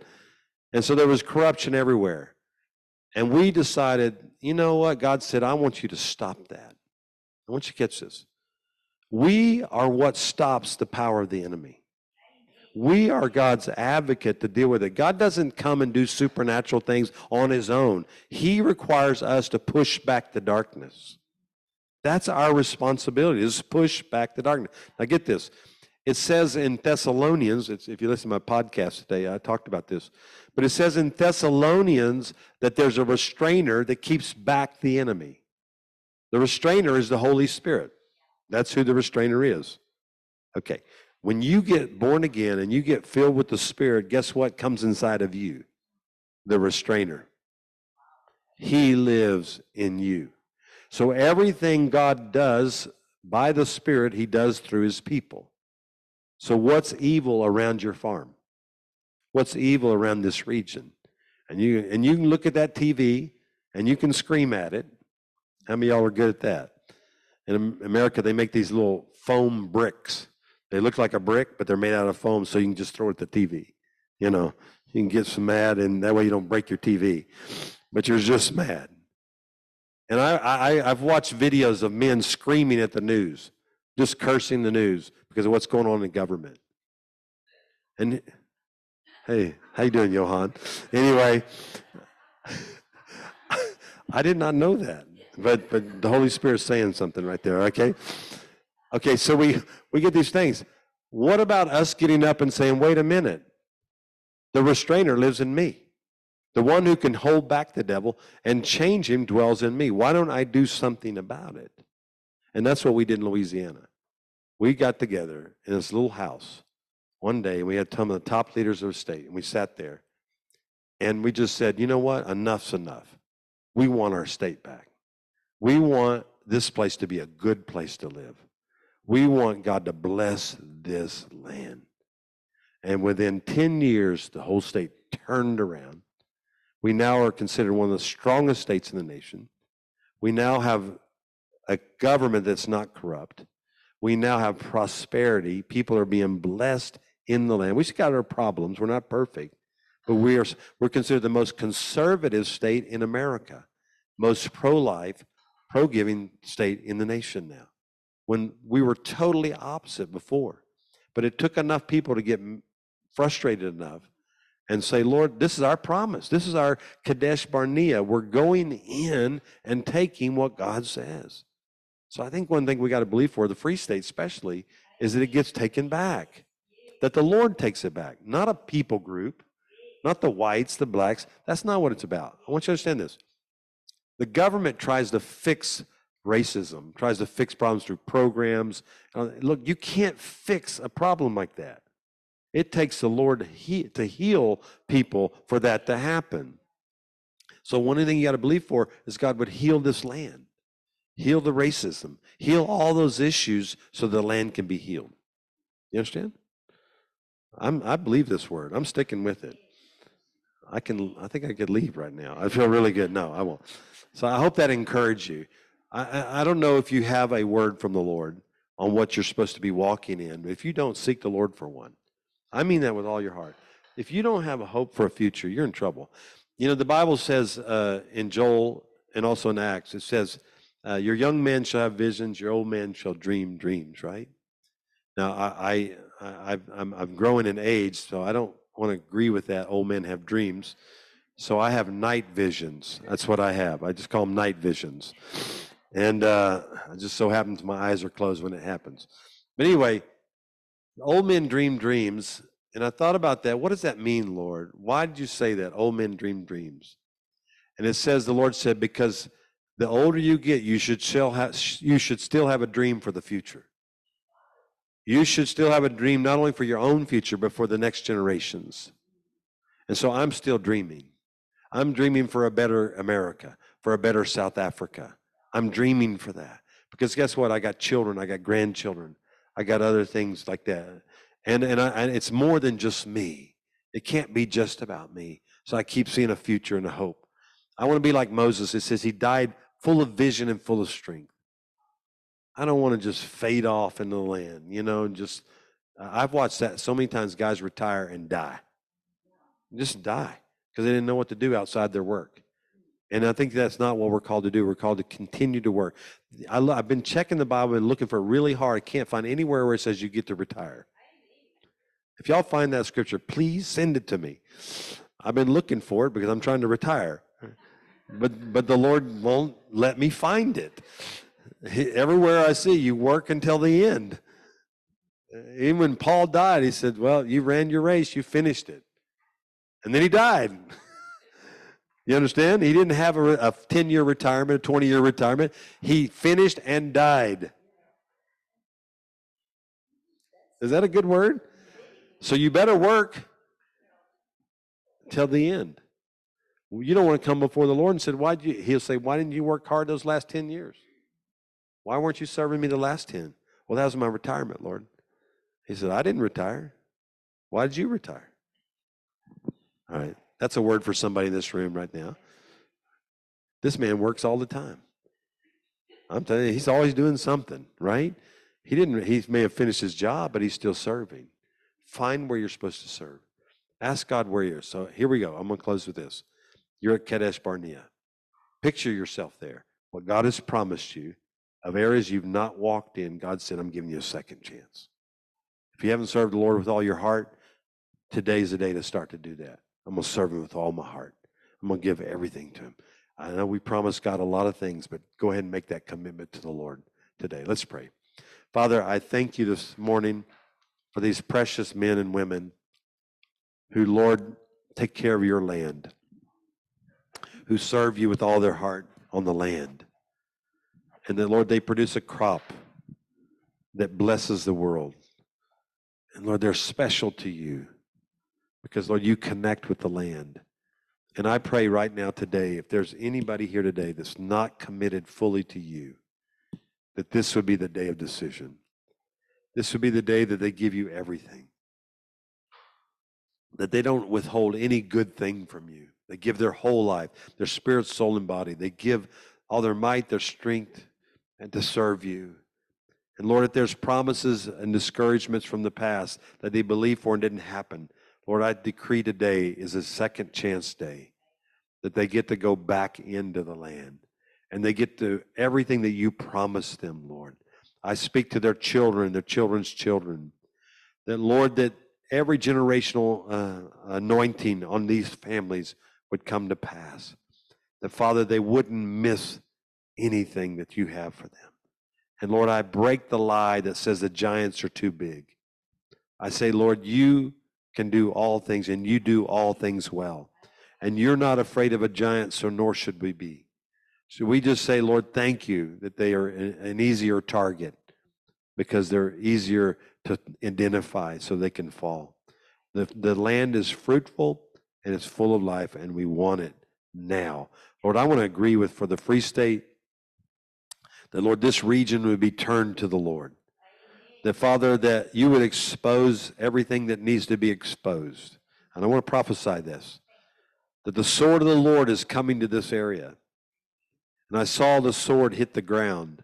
And so there was corruption everywhere. And we decided, you know what? God said, I want you to stop that. I want you to catch this. We are what stops the power of the enemy. We are God's advocate to deal with it. God doesn't come and do supernatural things on his own. He requires us to push back the darkness. That's our responsibility, is push back the darkness. Now get this. It says in Thessalonians, if you listen to my podcast today, I talked about this, but it says in Thessalonians that there's a restrainer that keeps back the enemy. The restrainer is the Holy Spirit. That's who the restrainer is. Okay. When you get born again and you get filled with the Spirit, guess what comes inside of you? The restrainer. He lives in you. So everything God does by the Spirit, He does through His people. So, what's evil around your farm? What's evil around this region? And you, and you can look at that TV and you can scream at it. How many y'all are good at that? In America, they make these little foam bricks. They look like a brick, but they're made out of foam, so you can just throw it at the TV. You know, you can get some mad, and that way you don't break your TV. But you're just mad. And I, I, I've watched videos of men screaming at the news, just cursing the news because of what's going on in government. And hey, how you doing, Johan? Anyway, I did not know that. But but the Holy Spirit's saying something right there, okay? Okay, so we we get these things. What about us getting up and saying, wait a minute, the restrainer lives in me. The one who can hold back the devil and change him dwells in me. Why don't I do something about it? And that's what we did in Louisiana. We got together in this little house one day, and we had some of the top leaders of the state, and we sat there, and we just said, you know what? Enough's enough. We want our state back. We want this place to be a good place to live. We want God to bless this land. And within 10 years, the whole state turned around. We now are considered one of the strongest states in the nation. We now have a government that's not corrupt. We now have prosperity. People are being blessed in the land. We still got our problems. We're not perfect, but we are, we're considered the most conservative state in America, most pro life, pro giving state in the nation now, when we were totally opposite before. But it took enough people to get frustrated enough and say, Lord, this is our promise. This is our Kadesh Barnea. We're going in and taking what God says. So I think one thing we got to believe for the free state, especially, is that it gets taken back. That the Lord takes it back, not a people group, not the whites, the blacks. That's not what it's about. I want you to understand this. The government tries to fix racism, tries to fix problems through programs. Uh, look, you can't fix a problem like that. It takes the Lord to heal people for that to happen. So, one thing you got to believe for is God would heal this land, heal the racism, heal all those issues so the land can be healed. You understand? I'm, I believe this word. I'm sticking with it. I can. I think I could leave right now. I feel really good. No, I won't. So I hope that encouraged you. I, I don't know if you have a word from the Lord on what you're supposed to be walking in. If you don't seek the Lord for one, I mean that with all your heart. If you don't have a hope for a future, you're in trouble. You know, the Bible says uh, in Joel and also in Acts, it says, uh, Your young men shall have visions, your old men shall dream dreams, right? Now, I, I, I, I'm, I'm growing in age, so I don't want to agree with that. Old men have dreams. So I have night visions. That's what I have. I just call them night visions. And uh, it just so happens my eyes are closed when it happens. But anyway, old men dream dreams. And I thought about that. What does that mean, Lord? Why did you say that? Old men dream dreams. And it says, the Lord said, because the older you get, you should still have, you should still have a dream for the future. You should still have a dream not only for your own future, but for the next generations. And so I'm still dreaming. I'm dreaming for a better America, for a better South Africa. I'm dreaming for that. Because guess what? I got children, I got grandchildren, I got other things like that. And, and, I, and it's more than just me. It can't be just about me. So I keep seeing a future and a hope. I want to be like Moses. It says he died full of vision and full of strength. I don't want to just fade off in the land, you know, just I've watched that so many times guys retire and die. Just die because they didn't know what to do outside their work. And I think that's not what we're called to do. We're called to continue to work. I have been checking the Bible and looking for it really hard. I can't find anywhere where it says you get to retire. If y'all find that scripture, please send it to me. I've been looking for it because I'm trying to retire. But but the Lord won't let me find it. Everywhere I see you work until the end. Even when Paul died, he said, Well, you ran your race, you finished it. And then he died. You understand? He didn't have a, a 10 year retirement, a 20 year retirement. He finished and died. Is that a good word? So you better work till the end. You don't want to come before the Lord and say, why did you he'll say, Why didn't you work hard those last 10 years? Why weren't you serving me the last 10? Well, that was my retirement, Lord. He said, I didn't retire. Why did you retire? All right. That's a word for somebody in this room right now. This man works all the time. I'm telling you, he's always doing something, right? He didn't, he may have finished his job, but he's still serving. Find where you're supposed to serve. Ask God where you're. So here we go. I'm going to close with this. You're at Kadesh Barnea. Picture yourself there. What God has promised you of areas you've not walked in, God said, I'm giving you a second chance. If you haven't served the Lord with all your heart, today's the day to start to do that. I'm going to serve Him with all my heart. I'm going to give everything to Him. I know we promised God a lot of things, but go ahead and make that commitment to the Lord today. Let's pray. Father, I thank you this morning for these precious men and women who, Lord, take care of your land who serve you with all their heart on the land. And that, Lord, they produce a crop that blesses the world. And Lord, they're special to you because, Lord, you connect with the land. And I pray right now today, if there's anybody here today that's not committed fully to you, that this would be the day of decision. This would be the day that they give you everything, that they don't withhold any good thing from you. They give their whole life, their spirit, soul, and body. They give all their might, their strength, and to serve you. And Lord, if there's promises and discouragements from the past that they believed for and didn't happen, Lord, I decree today is a second chance day that they get to go back into the land and they get to everything that you promised them, Lord. I speak to their children, their children's children, that, Lord, that every generational uh, anointing on these families would come to pass. That, Father, they wouldn't miss anything that you have for them. And Lord, I break the lie that says the giants are too big. I say, Lord, you can do all things and you do all things well. And you're not afraid of a giant, so nor should we be. So we just say, Lord, thank you that they are an easier target because they're easier to identify so they can fall. The, the land is fruitful and it's full of life, and we want it now. Lord, I want to agree with for the Free State that, Lord, this region would be turned to the Lord. That, Father, that you would expose everything that needs to be exposed. And I want to prophesy this that the sword of the Lord is coming to this area. And I saw the sword hit the ground.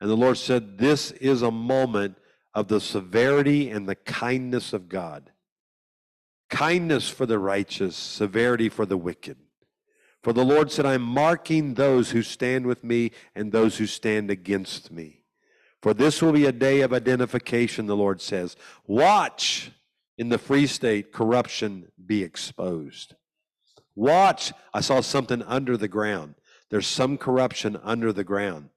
And the Lord said, This is a moment of the severity and the kindness of God kindness for the righteous, severity for the wicked. For the Lord said, I'm marking those who stand with me and those who stand against me. For this will be a day of identification, the Lord says. Watch in the free state corruption be exposed. Watch. I saw something under the ground. There's some corruption under the ground.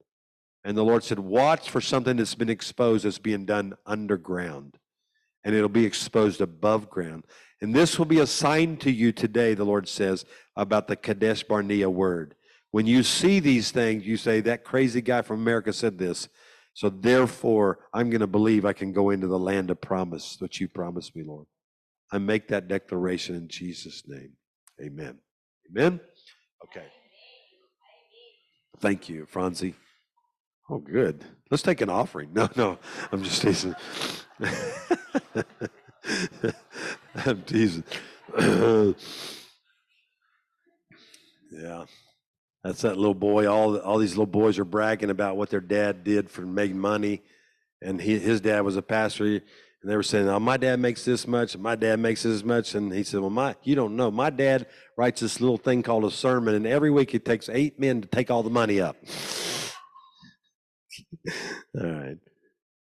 And the Lord said, Watch for something that's been exposed that's being done underground. And it'll be exposed above ground. And this will be a sign to you today, the Lord says, about the Kadesh Barnea word. When you see these things, you say, That crazy guy from America said this. So therefore, I'm going to believe I can go into the land of promise, which you promised me, Lord. I make that declaration in Jesus' name. Amen. Amen? Okay. Thank you, Franzi. Oh, good. Let's take an offering. No, no, I'm just teasing. I'm teasing. Yeah. That's that little boy. All, all these little boys are bragging about what their dad did for making money. And he, his dad was a pastor. And they were saying, oh, my dad makes this much. My dad makes this much. And he said, well, my, you don't know. My dad writes this little thing called a sermon. And every week it takes eight men to take all the money up. all right.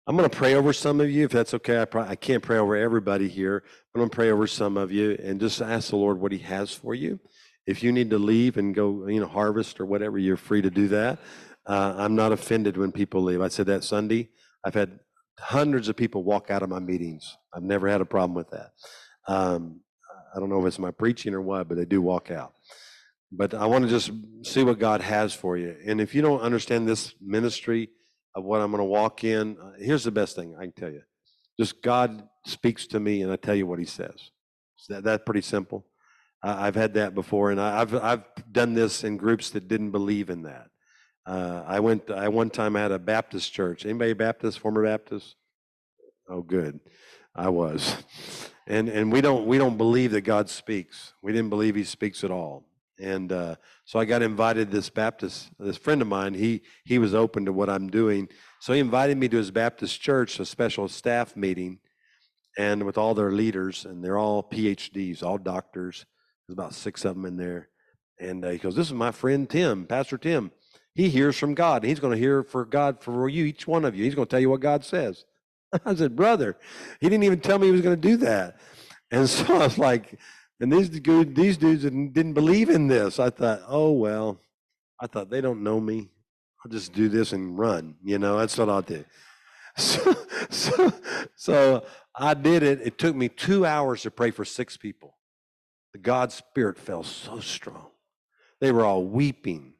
I'm going to pray over some of you, if that's okay. I, probably, I can't pray over everybody here, but I'm going to pray over some of you and just ask the Lord what He has for you. If you need to leave and go, you know, harvest or whatever, you're free to do that. Uh, I'm not offended when people leave. I said that Sunday. I've had hundreds of people walk out of my meetings. I've never had a problem with that. Um, I don't know if it's my preaching or what, but they do walk out. But I want to just see what God has for you. And if you don't understand this ministry, of what I'm going to walk in. Uh, here's the best thing I can tell you. Just God speaks to me and I tell you what he says. Is that, that pretty simple? I've had that before and I've, I've done this in groups that didn't believe in that. Uh, I went, I one time I had a Baptist church. Anybody Baptist, former Baptist? Oh, good. I was. And, and we don't, we don't believe that God speaks. We didn't believe he speaks at all. And uh, so I got invited this Baptist, this friend of mine, he, he was open to what I'm doing. So he invited me to his Baptist church, a special staff meeting, and with all their leaders, and they're all PhDs, all doctors. There's about six of them in there. And uh, he goes, This is my friend Tim, Pastor Tim. He hears from God. He's going to hear for God for you, each one of you. He's going to tell you what God says. I said, Brother, he didn't even tell me he was going to do that. And so I was like, and these dudes, these dudes didn't believe in this. I thought, oh well, I thought they don't know me. I'll just do this and run. You know, that's what I'll do. So, so, so I did it. It took me two hours to pray for six people. The God Spirit fell so strong. They were all weeping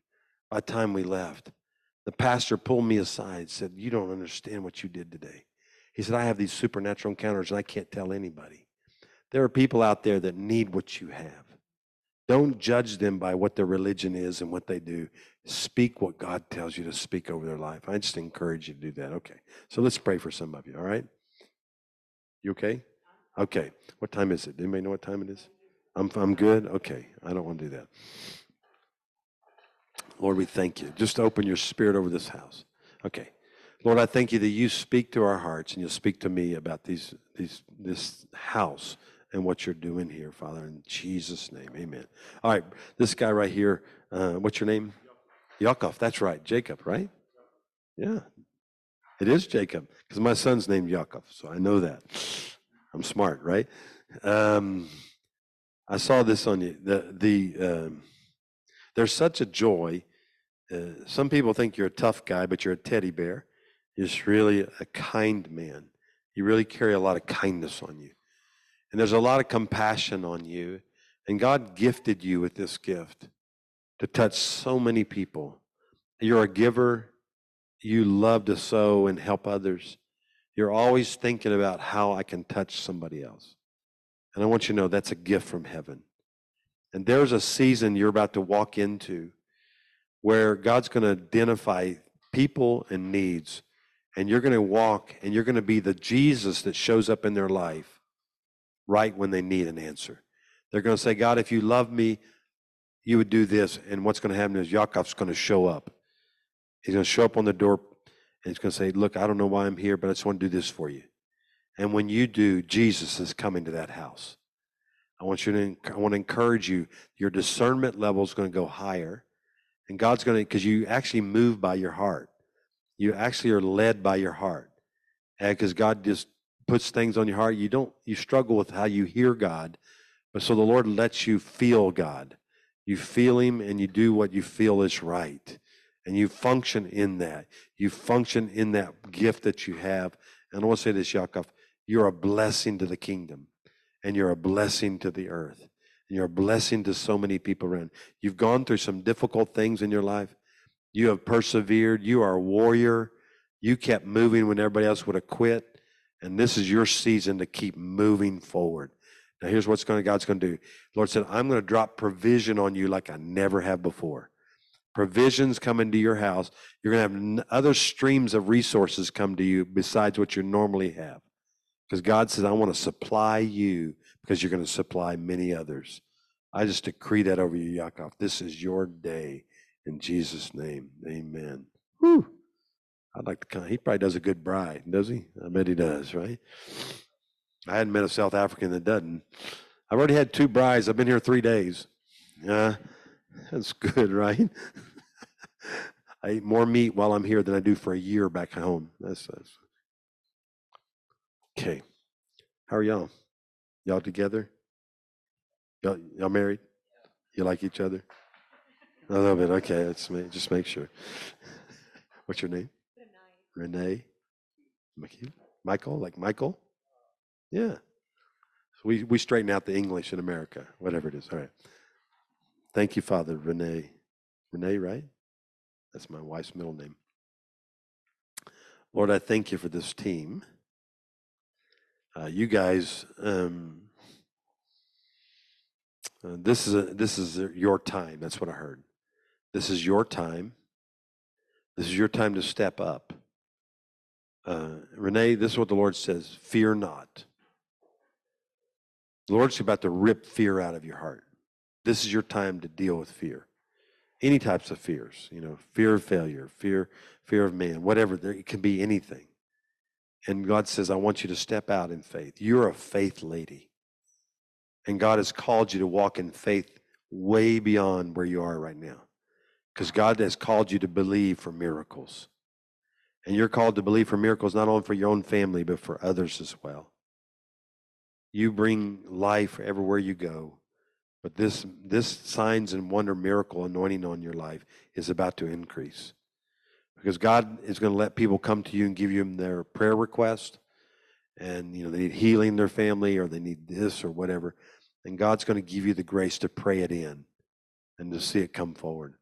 by the time we left. The pastor pulled me aside, said, You don't understand what you did today. He said, I have these supernatural encounters and I can't tell anybody. There are people out there that need what you have. Don't judge them by what their religion is and what they do. Speak what God tells you to speak over their life. I just encourage you to do that. Okay. So let's pray for some of you, all right? You okay? Okay. What time is it? Anybody know what time it is? I'm, I'm good? Okay. I don't want to do that. Lord, we thank you. Just open your spirit over this house. Okay. Lord, I thank you that you speak to our hearts and you'll speak to me about these, these, this house and what you're doing here, Father, in Jesus' name. Amen. All right, this guy right here, uh, what's your name? Yaakov. That's right. Jacob, right? Yeah. It is Jacob because my son's named Yaakov, so I know that. I'm smart, right? Um, I saw this on you. The, the, um, there's such a joy. Uh, some people think you're a tough guy, but you're a teddy bear. You're just really a kind man. You really carry a lot of kindness on you. And there's a lot of compassion on you. And God gifted you with this gift to touch so many people. You're a giver. You love to sow and help others. You're always thinking about how I can touch somebody else. And I want you to know that's a gift from heaven. And there's a season you're about to walk into where God's going to identify people and needs. And you're going to walk and you're going to be the Jesus that shows up in their life right when they need an answer. They're going to say, God, if you love me, you would do this. And what's going to happen is Yaakov's going to show up. He's going to show up on the door and he's going to say, Look, I don't know why I'm here, but I just want to do this for you. And when you do, Jesus is coming to that house. I want you to, I want to encourage you. Your discernment level is going to go higher. And God's going to, because you actually move by your heart. You actually are led by your heart. Because God just puts things on your heart, you don't you struggle with how you hear God. But so the Lord lets you feel God. You feel him and you do what you feel is right. And you function in that. You function in that gift that you have. And I want to say this, Yaakov, you're a blessing to the kingdom. And you're a blessing to the earth. And you're a blessing to so many people around. You've gone through some difficult things in your life. You have persevered. You are a warrior. You kept moving when everybody else would have quit. And this is your season to keep moving forward. Now, here's what's going to, God's going to do. Lord said, I'm going to drop provision on you like I never have before. Provisions come into your house. You're going to have other streams of resources come to you besides what you normally have. Because God says, I want to supply you because you're going to supply many others. I just decree that over you, Yakov. This is your day in Jesus' name. Amen. Whew. I'd like to come. He probably does a good braai, does he? I bet he does, right? I hadn't met a South African that doesn't. I've already had two braais. I've been here three days. Yeah, that's good, right? I eat more meat while I'm here than I do for a year back home. That's, that's okay. How are y'all? Y'all together? Y'all, y'all married? You like each other? A little bit. Okay, let's make, just make sure. What's your name? Renee. Renee. Michael, like Michael? Yeah. So we, we straighten out the English in America, whatever it is. All right. Thank you, Father. Renee. Renee, right? That's my wife's middle name. Lord, I thank you for this team. Uh, you guys, um, uh, this is a, this is your time. That's what I heard. This is your time. This is your time to step up. Uh, Renee, this is what the Lord says: Fear not. The Lord's about to rip fear out of your heart. This is your time to deal with fear. Any types of fears, you know, fear of failure, fear, fear of man, whatever. There, it can be anything. And God says, I want you to step out in faith. You're a faith lady. And God has called you to walk in faith way beyond where you are right now. Because God has called you to believe for miracles. And you're called to believe for miracles not only for your own family, but for others as well. You bring life everywhere you go. But this, this signs and wonder miracle anointing on your life is about to increase. Because God is going to let people come to you and give you their prayer request. And, you know, they need healing in their family or they need this or whatever. And God's going to give you the grace to pray it in and to see it come forward.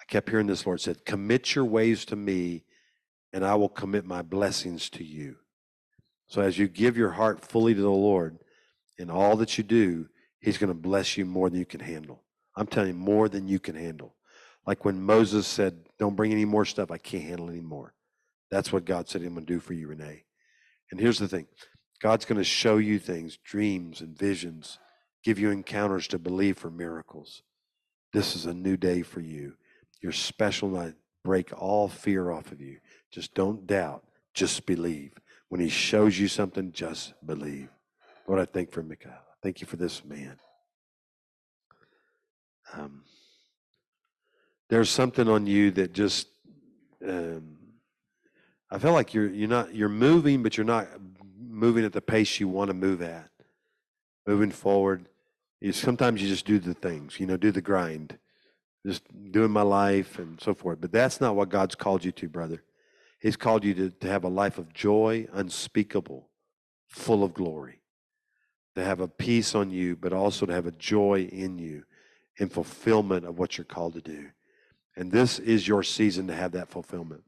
I kept hearing this, Lord said, Commit your ways to me, and I will commit my blessings to you. So as you give your heart fully to the Lord in all that you do, He's going to bless you more than you can handle. I'm telling you, more than you can handle. Like when Moses said, Don't bring any more stuff, I can't handle anymore. That's what God said going to do for you, Renee. And here's the thing God's going to show you things, dreams and visions, give you encounters to believe for miracles. This is a new day for you. Your special night. Break all fear off of you. Just don't doubt. Just believe. When he shows you something, just believe. Lord, I thank for Mikhail. Thank you for this man. Um, there's something on you that just um, I feel like you're you're not you're moving, but you're not moving at the pace you want to move at. Moving forward, you, sometimes you just do the things, you know, do the grind, just doing my life and so forth. But that's not what God's called you to, brother. He's called you to, to have a life of joy, unspeakable, full of glory. To have a peace on you, but also to have a joy in you in fulfillment of what you're called to do. And this is your season to have that fulfillment.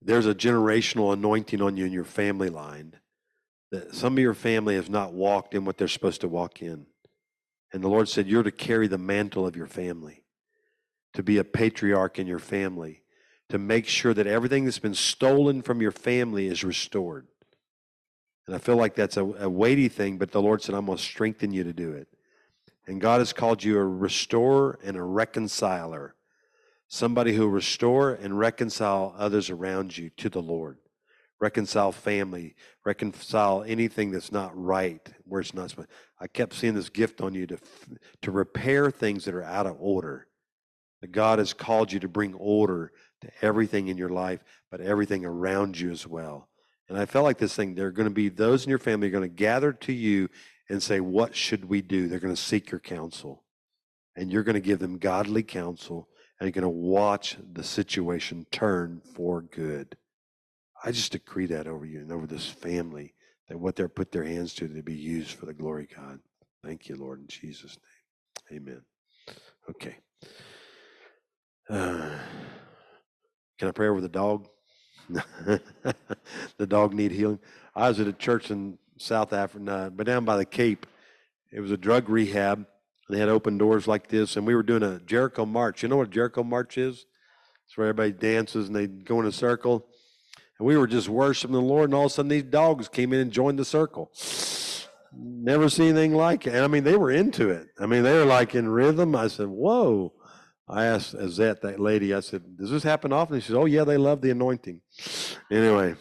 There's a generational anointing on you in your family line that some of your family has not walked in what they're supposed to walk in. And the Lord said, You're to carry the mantle of your family, to be a patriarch in your family, to make sure that everything that's been stolen from your family is restored. And I feel like that's a, a weighty thing, but the Lord said, I'm going to strengthen you to do it. And God has called you a restorer and a reconciler, somebody who restore and reconcile others around you to the Lord. Reconcile family, reconcile anything that's not right where it's not. I kept seeing this gift on you to to repair things that are out of order. That God has called you to bring order to everything in your life, but everything around you as well. And I felt like this thing, there are going to be those in your family are going to gather to you and say, What should we do? They're going to seek your counsel. And you're going to give them godly counsel and you're going to watch the situation turn for good. I just decree that over you and over this family that what they're put their hands to to be used for the glory of God. Thank you, Lord, in Jesus' name. Amen. Okay. Uh, can I pray over the dog? the dog need healing. I was at a church in South Africa, uh, but down by the Cape. It was a drug rehab. They had open doors like this, and we were doing a Jericho March. You know what a Jericho March is? It's where everybody dances and they go in a circle. And we were just worshiping the Lord, and all of a sudden these dogs came in and joined the circle. never seen anything like it. And I mean, they were into it. I mean, they were like in rhythm. I said, whoa. I asked Azette, that lady, I said, does this happen often? She said, oh, yeah, they love the anointing. Anyway,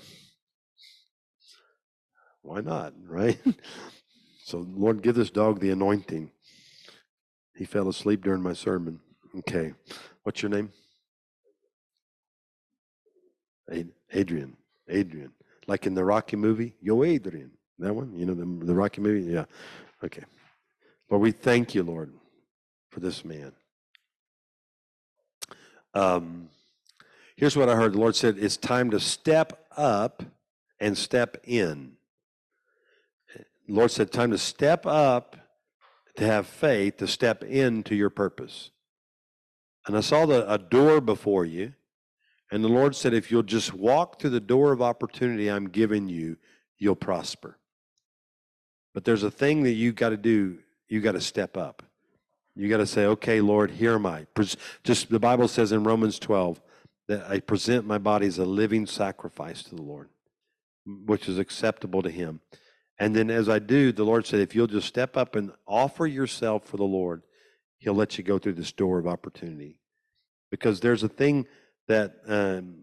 why not, right? so, Lord, give this dog the anointing. He fell asleep during my sermon. Okay. What's your name? Adrian. Adrian. Like in the Rocky movie? Yo, Adrian. That one? You know, the, the Rocky movie? Yeah. Okay. Lord, we thank you, Lord, for this man. Um, here's what I heard. The Lord said, It's time to step up and step in. Lord said, Time to step up, to have faith, to step into your purpose. And I saw the, a door before you. And the Lord said, If you'll just walk through the door of opportunity I'm giving you, you'll prosper. But there's a thing that you got to do. You got to step up. You got to say, okay, Lord, here am I. Just the Bible says in Romans 12 that I present my body as a living sacrifice to the Lord, which is acceptable to Him. And then as I do, the Lord said, if you'll just step up and offer yourself for the Lord, He'll let you go through this door of opportunity. Because there's a thing that um,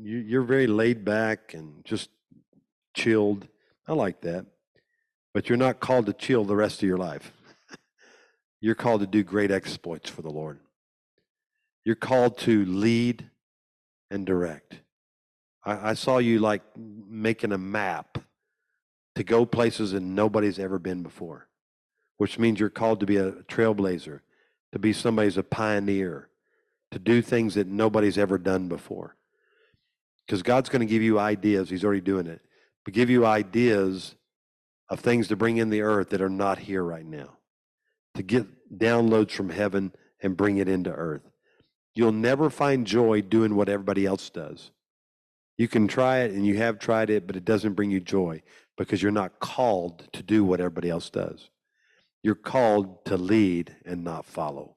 you, you're very laid back and just chilled. I like that. But you're not called to chill the rest of your life. You're called to do great exploits for the Lord. You're called to lead and direct. I, I, saw you like making a map to go places that nobody's ever been before, which means you're called to be a trailblazer, to be somebody's a pioneer, to do things that nobody's ever done before. Because God's going to give you ideas. He's already doing it. But give you ideas of things to bring in the earth that are not here right now to get downloads from heaven and bring it into earth. You'll never find joy doing what everybody else does. You can try it and you have tried it, but it doesn't bring you joy because you're not called to do what everybody else does. You're called to lead and not follow.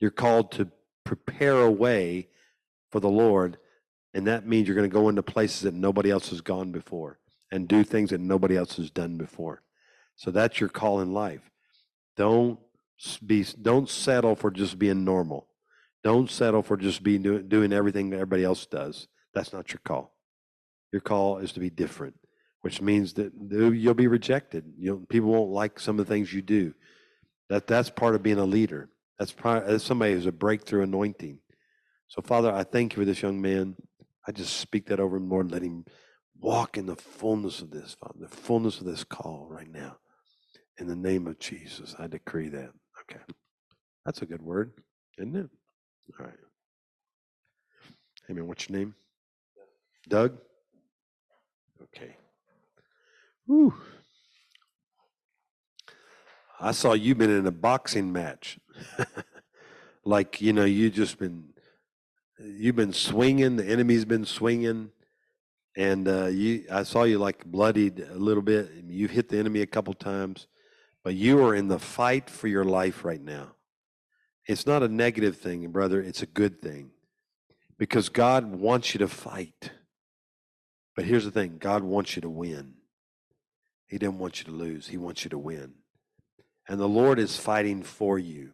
You're called to prepare a way for the Lord, and that means you're going to go into places that nobody else has gone before and do things that nobody else has done before. So that's your call in life. Don't be don't settle for just being normal. Don't settle for just being doing, everything that everybody else does. That's not your call. Your call is to be different, which means that you'll be rejected. You people won't like some of the things you do. That that's part of being a leader. That's part as somebody who's a breakthrough anointing. So, Father, I thank you for this young man. I just speak that over him, Lord. Let him walk in the fullness of this, Father, the fullness of this call right now. In the name of Jesus, I decree that. Okay. That's a good word, isn't it? All right. Man, what's your name? Doug? Okay. Whew. I saw you been in a boxing match. like, you know, you just been, you've been swinging, the enemy's been swinging. And uh, you, I saw you like bloodied a little bit. You've hit the enemy a couple times. But you are in the fight for your life right now. It's not a negative thing, brother, it's a good thing. Because God wants you to fight. But here's the thing God wants you to win. He didn't want you to lose, He wants you to win. And the Lord is fighting for you.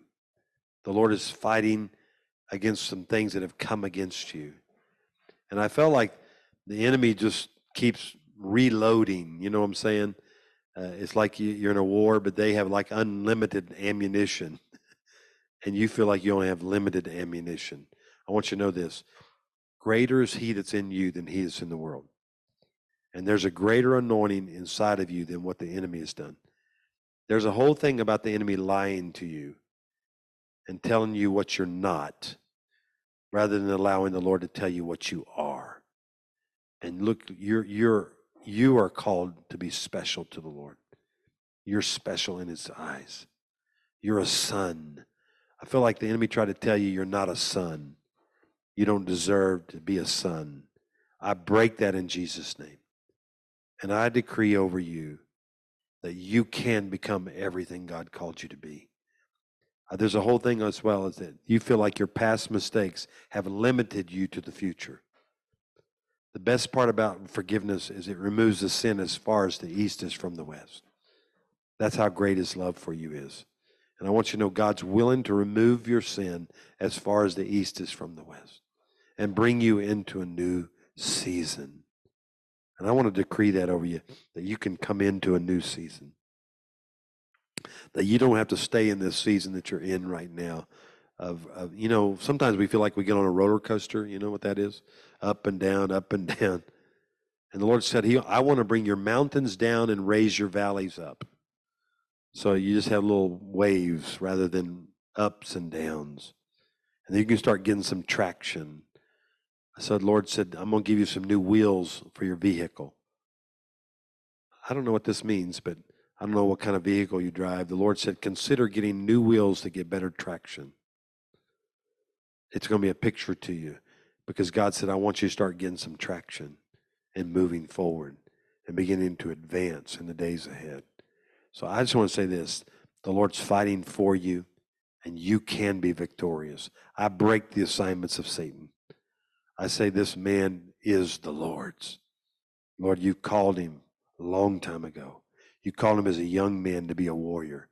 The Lord is fighting against some things that have come against you. And I felt like the enemy just keeps reloading. You know what I'm saying? Uh, it's like you, are in a war, but they have like unlimited ammunition, and you feel like you only have limited ammunition. I want you to know this greater is He that's in you than He that's in the world. And there's a greater anointing inside of you than what the enemy has done. There's a whole thing about the enemy lying to you and telling you what you're not rather than allowing the Lord to tell you what you are. And look, you're, you're you are called to be special to the Lord. You're special in His eyes. You're a son. I feel like the enemy tried to tell you you're not a son. You don't deserve to be a son. I break that in Jesus' name. And I decree over you that you can become everything God called you to be. Uh, there's a whole thing as well as that you feel like your past mistakes have limited you to the future. The best part about forgiveness is it removes the sin as far as the east is from the west. That's how great his love for you is. And I want you to know God's willing to remove your sin as far as the east is from the west and bring you into a new season. And I want to decree that over you that you can come into a new season. That you don't have to stay in this season that you're in right now. Of, of you know, sometimes we feel like we get on a roller coaster. You know what that is? Up and down, up and down. And the Lord said, he, I want to bring your mountains down and raise your valleys up. So you just have little waves rather than ups and downs. And then you can start getting some traction. So the Lord said, I'm going to give you some new wheels for your vehicle. I don't know what this means, but I don't know what kind of vehicle you drive. The Lord said, consider getting new wheels to get better traction. It's going to be a picture to you because God said, I want you to start getting some traction and moving forward and beginning to advance in the days ahead. So I just want to say this the Lord's fighting for you, and you can be victorious. I break the assignments of Satan. I say, This man is the Lord's. Lord, you called him a long time ago. You called him as a young man to be a warrior.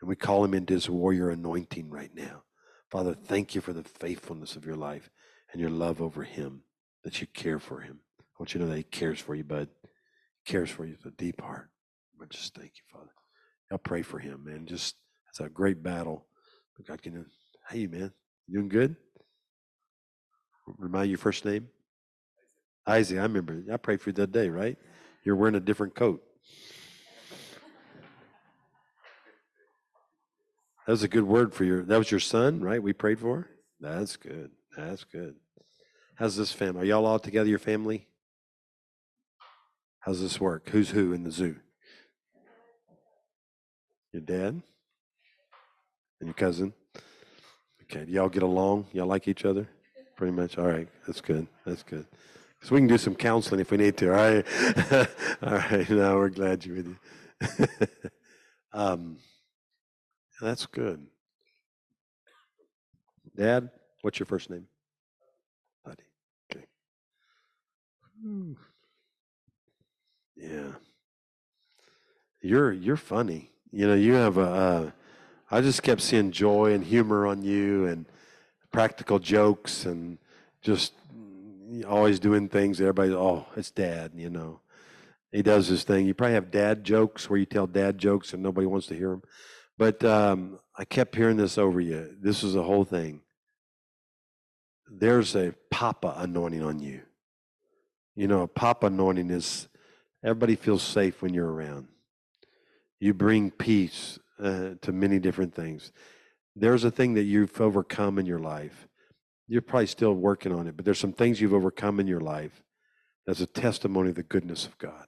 And we call him into his warrior anointing right now. Father, thank you for the faithfulness of your life and your love over him, that you care for him. I want you to know that He cares for you, bud. He cares for you with a deep heart. But just thank you, Father. I'll pray for him, man. Just it's a great battle. But God can. Hey, man, you doing good? Remind your first name. Isaac. I remember. I prayed for you that day, right? You're wearing a different coat. That was a good word for your. That was your son, right? We prayed for. That's good. That's good. How's this family? Are y'all all together? Your family? How's this work? Who's who in the zoo? Your dad? And your cousin? Okay. Do y'all get along? Y'all like each other? Pretty much. All right. That's good. That's good. So we can do some counseling if we need to. All right. all right. Now we're glad you're with you. um, that's good. Dad, what's your first name? Buddy. Okay. Yeah. You're you're funny. You know, you have a. Uh, I just kept seeing joy and humor on you, and practical jokes, and just always doing things. Everybody, oh, it's Dad. You know, he does his thing. You probably have dad jokes where you tell dad jokes and nobody wants to hear them. But um, I kept hearing this over you. This was the whole thing. There's a Papa anointing on you. You know, a Papa anointing is everybody feels safe when you're around. You bring peace uh, to many different things. There's a thing that you've overcome in your life. You're probably still working on it, but there's some things you've overcome in your life that's a testimony of the goodness of God.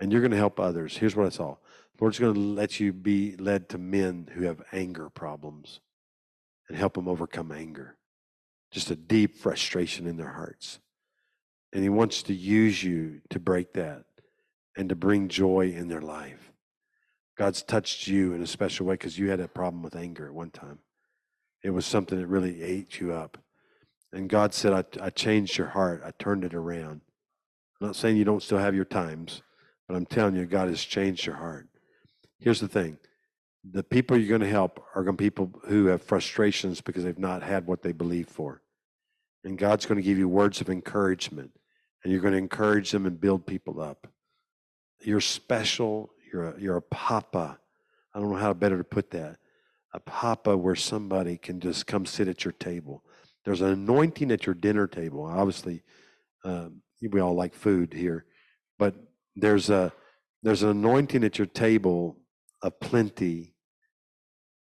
And you're going to help others. Here's what I saw the Lord's going to let you be led to men who have anger problems and help them overcome anger. Just a deep frustration in their hearts. And He wants to use you to break that and to bring joy in their life. God's touched you in a special way because you had a problem with anger at one time. It was something that really ate you up. And God said, I, I changed your heart, I turned it around. I'm not saying you don't still have your times, but I'm telling you, God has changed your heart. Here's the thing the people you're going to help are going to be people who have frustrations because they've not had what they believe for. And God's going to give you words of encouragement, and you're going to encourage them and build people up. You're special. You're a, you're a papa. I don't know how better to put that. A papa where somebody can just come sit at your table. There's an anointing at your dinner table. Obviously, um, we all like food here, but there's a there's an anointing at your table of plenty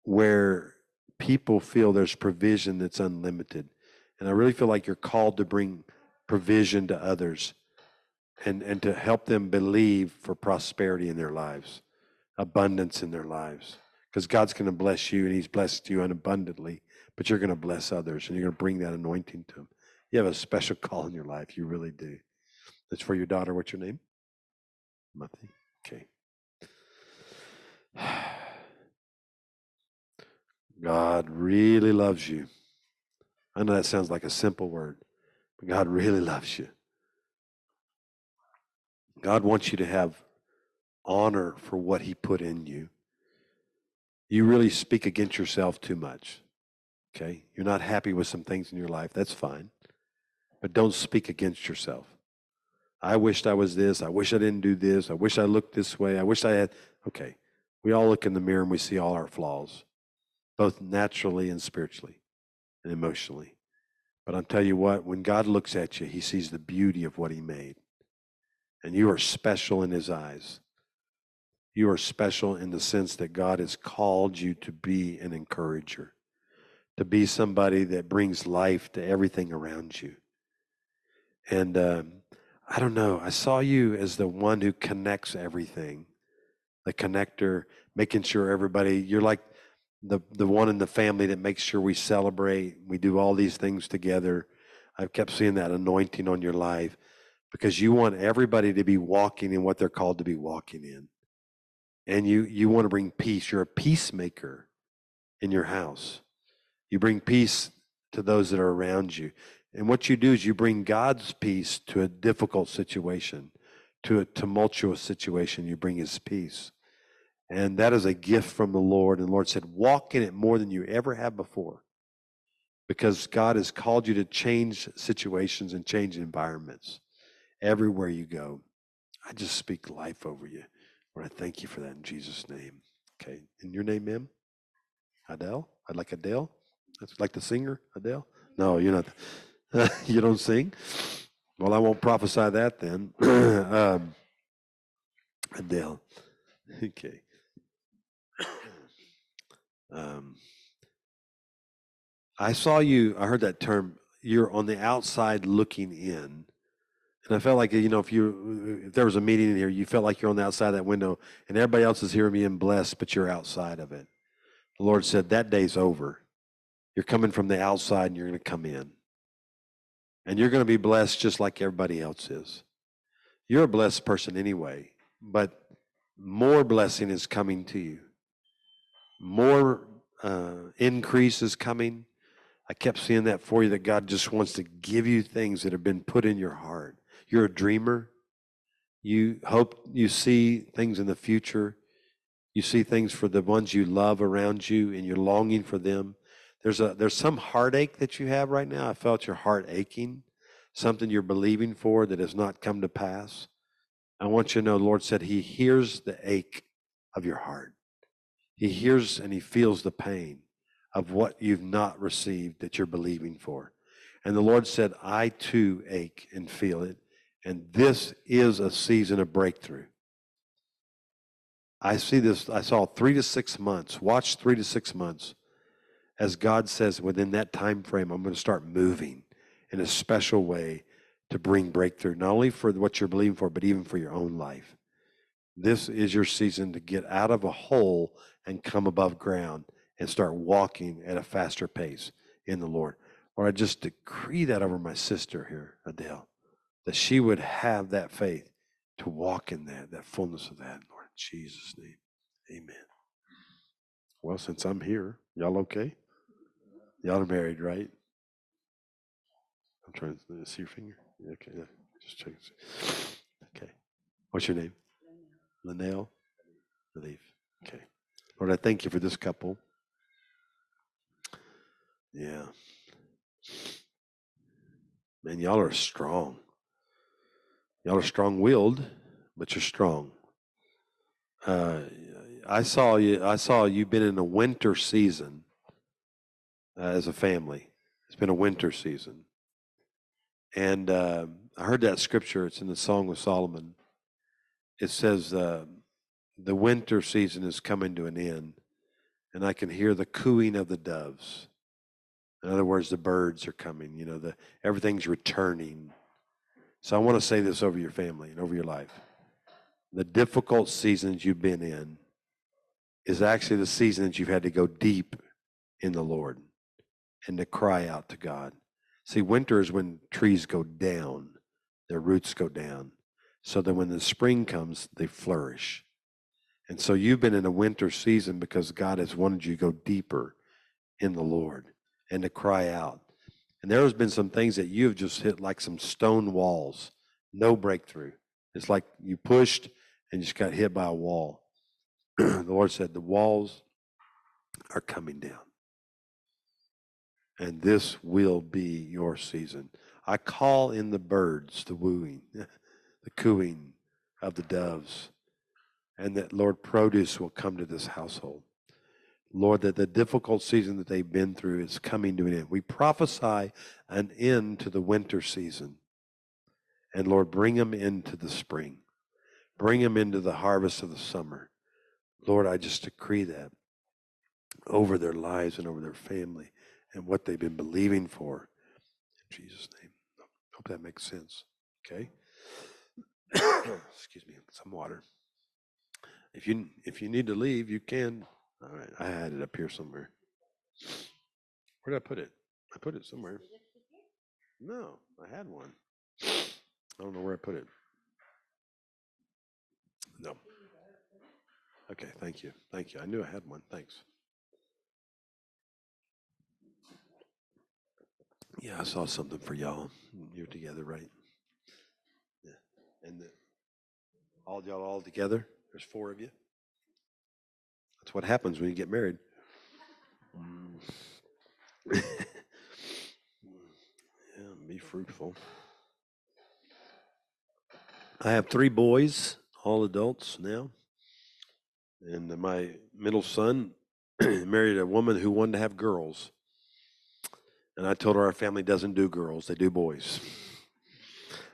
where people feel there's provision that's unlimited. And I really feel like you're called to bring provision to others and, and to help them believe for prosperity in their lives, abundance in their lives. Because God's going to bless you and He's blessed you unabundantly, but you're going to bless others and you're going to bring that anointing to them. You have a special call in your life. You really do. That's for your daughter. What's your name? Matthew. Okay. God really loves you. I know that sounds like a simple word, but God really loves you. God wants you to have honor for what He put in you. You really speak against yourself too much. Okay? You're not happy with some things in your life. That's fine. But don't speak against yourself. I wished I was this. I wish I didn't do this. I wish I looked this way. I wish I had. Okay. We all look in the mirror and we see all our flaws, both naturally and spiritually and emotionally. But I'm telling you what, when God looks at you, he sees the beauty of what he made. And you are special in his eyes. You are special in the sense that God has called you to be an encourager, to be somebody that brings life to everything around you. And um, I don't know, I saw you as the one who connects everything, the connector, making sure everybody, you're like the, the one in the family that makes sure we celebrate, we do all these things together. I've kept seeing that anointing on your life because you want everybody to be walking in what they're called to be walking in. And you, you want to bring peace. You're a peacemaker in your house. You bring peace to those that are around you. And what you do is you bring God's peace to a difficult situation, to a tumultuous situation. You bring His peace. And that is a gift from the Lord. And the Lord said, walk in it more than you ever have before. Because God has called you to change situations and change environments everywhere you go. I just speak life over you. Lord, I thank you for that in Jesus' name. Okay. In your name, ma'am? Adele? I'd like Adele. That's like the singer, Adele? No, you're not. you don't sing? Well, I won't prophesy that then. um, Adele. Okay. Um, I saw you, I heard that term, you're on the outside looking in. And I felt like, you know, if you, if there was a meeting in here, you felt like you're on the outside of that window and everybody else is hearing being blessed, but you're outside of it. The Lord said, that day's over. You're coming from the outside and you're going to come in. And you're going to be blessed just like everybody else is. You're a blessed person anyway, but more blessing is coming to you more uh, increase is coming. I kept seeing that for you that God just wants to give you things that have been put in your heart. You're a dreamer. You hope you see things in the future. You see things for the ones you love around you and you're longing for them. There's a there's some heartache that you have right now. I felt your heart aching, something you're believing for that has not come to pass. I want you to know, the Lord said He hears the ache of your heart. He hears and he feels the pain of what you've not received that you're believing for. And the Lord said, I too ache and feel it. And this is a season of breakthrough. I see this, I saw three to six months. Watch three to six months. As God says, within that time frame, I'm going to start moving in a special way to bring breakthrough, not only for what you're believing for, but even for your own life. This is your season to get out of a hole and come above ground and start walking at a faster pace in the Lord. Lord, I just decree that over my sister here, Adele, that she would have that faith to walk in that, that fullness of that, Lord, in Jesus' name. Amen. Well, since I'm here, y'all okay? Y'all are married, right? I'm trying to see your finger. Okay, yeah, just check. Okay. What's your name? Linnell? Relief. Okay. Lord, I thank you for this couple. Yeah. Man, y'all are strong. Y'all are strong willed, but you're strong. Uh, I saw you. I saw you've been in a winter season uh, as a family. It's been a winter season, and uh, I heard that scripture. It's in the Song of Solomon. It says, uh, the winter season is coming to an end, and I can hear the cooing of the doves. In other words, the birds are coming. You know, the everything's returning. So I want to say this over your family and over your life. The difficult seasons you've been in is actually the season that you've had to go deep in the Lord and to cry out to God. See, winter is when trees go down, their roots go down, so that when the spring comes, they flourish. And so you've been in a winter season because God has wanted you to go deeper in the Lord and to cry out. And there has been some things that you've just hit like some stone walls, no breakthrough. It's like you pushed and just got hit by a wall. the Lord said, The walls are coming down. And this will be your season. I call in the birds, the wooing, the cooing of the doves, and that, Lord, produce will come to this household. Lord, that the difficult season that they've been through is coming to an end. We prophesy an end to the winter season. And Lord, bring them into the spring. Bring them into the harvest of the summer. Lord, I just decree that over their lives and over their family and what they've been believing for. In Jesus' name. Hope that makes sense. Okay? Excuse me, some water. If you if you need to leave, you can. All right, I had it up here somewhere. Where did I put it? I put it somewhere. No, I had one. I don't know where I put it. No. Okay, thank you. Thank you. I knew I had one. Thanks. Yeah, I saw something for y'all. You're together, right? Yeah. And the, all y'all all together? There's four of you? That's what happens when you get married. yeah, be fruitful. I have three boys, all adults now. And my middle son married a woman who wanted to have girls. And I told her our family doesn't do girls, they do boys.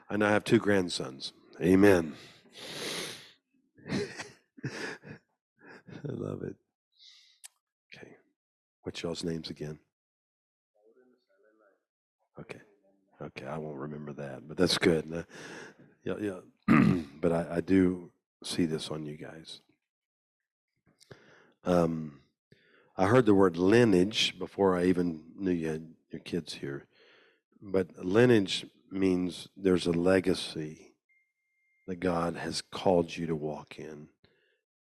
And I have two grandsons. Amen. I love it. Okay. What's y'all's names again? Okay. Okay, I won't remember that, but that's good. Uh, yeah, yeah. but I, I do see this on you guys. Um, I heard the word lineage before I even knew you had your kids here. But lineage means there's a legacy that God has called you to walk in,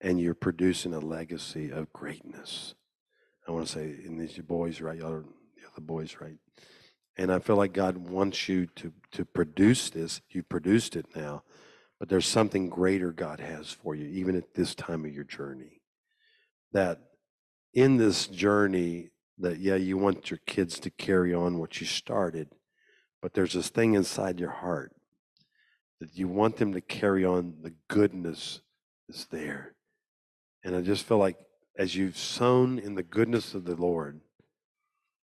and you're producing a legacy of greatness. I want to say, and these your boys, right? Y'all are the boys, right? And I feel like God wants you to to produce this. You produced it now, but there's something greater God has for you, even at this time of your journey. That in this journey, that yeah, you want your kids to carry on what you started, but there's this thing inside your heart that you want them to carry on the goodness that's there. And I just feel like as you've sown in the goodness of the Lord,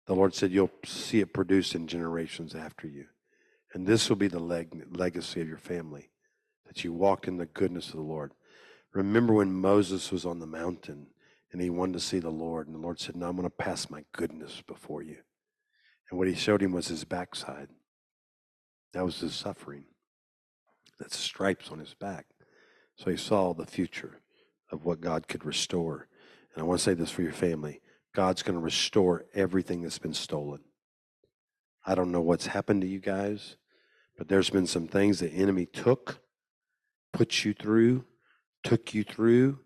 the Lord said you'll see it produced in generations after you. And this will be the leg- legacy of your family that you walked in the goodness of the Lord. Remember when Moses was on the mountain and he wanted to see the Lord, and the Lord said, No, I'm going to pass my goodness before you. And what he showed him was his backside. That was his suffering. That's stripes on his back. So he saw the future of what God could restore. And I want to say this for your family God's going to restore everything that's been stolen. I don't know what's happened to you guys, but there's been some things the enemy took, put you through, took you through,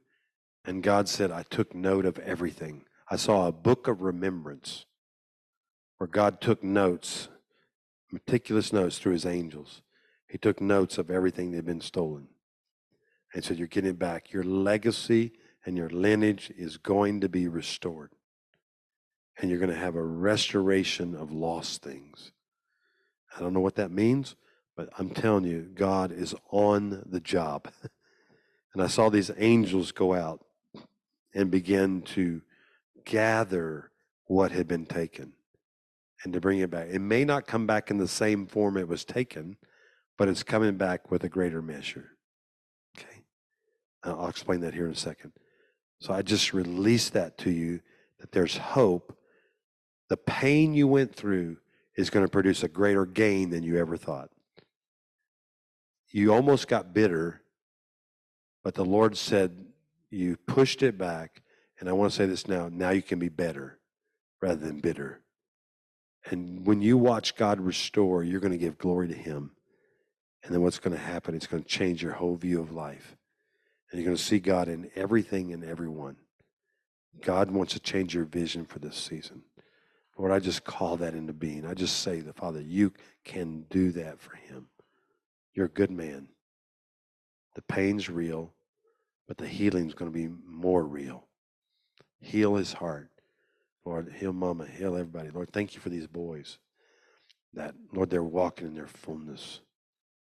and God said, I took note of everything. I saw a book of remembrance where God took notes, meticulous notes through his angels. He took notes of everything that had been stolen and said, You're getting back. Your legacy and your lineage is going to be restored. And you're going to have a restoration of lost things. I don't know what that means, but I'm telling you, God is on the job. and I saw these angels go out and begin to gather what had been taken and to bring it back. It may not come back in the same form it was taken, but it's coming back with a greater measure. Okay. I'll explain that here in a second. So I just release that to you that there's hope. The pain you went through is going to produce a greater gain than you ever thought. You almost got bitter, but the Lord said you pushed it back. And I want to say this now now you can be better rather than bitter. And when you watch God restore, you're going to give glory to Him. And then what's going to happen? It's going to change your whole view of life. And you're going to see God in everything and everyone. God wants to change your vision for this season. Lord, I just call that into being. I just say that, Father, you can do that for him. You're a good man. The pain's real, but the healing's going to be more real. Heal his heart. Lord, heal mama, heal everybody. Lord, thank you for these boys that, Lord, they're walking in their fullness.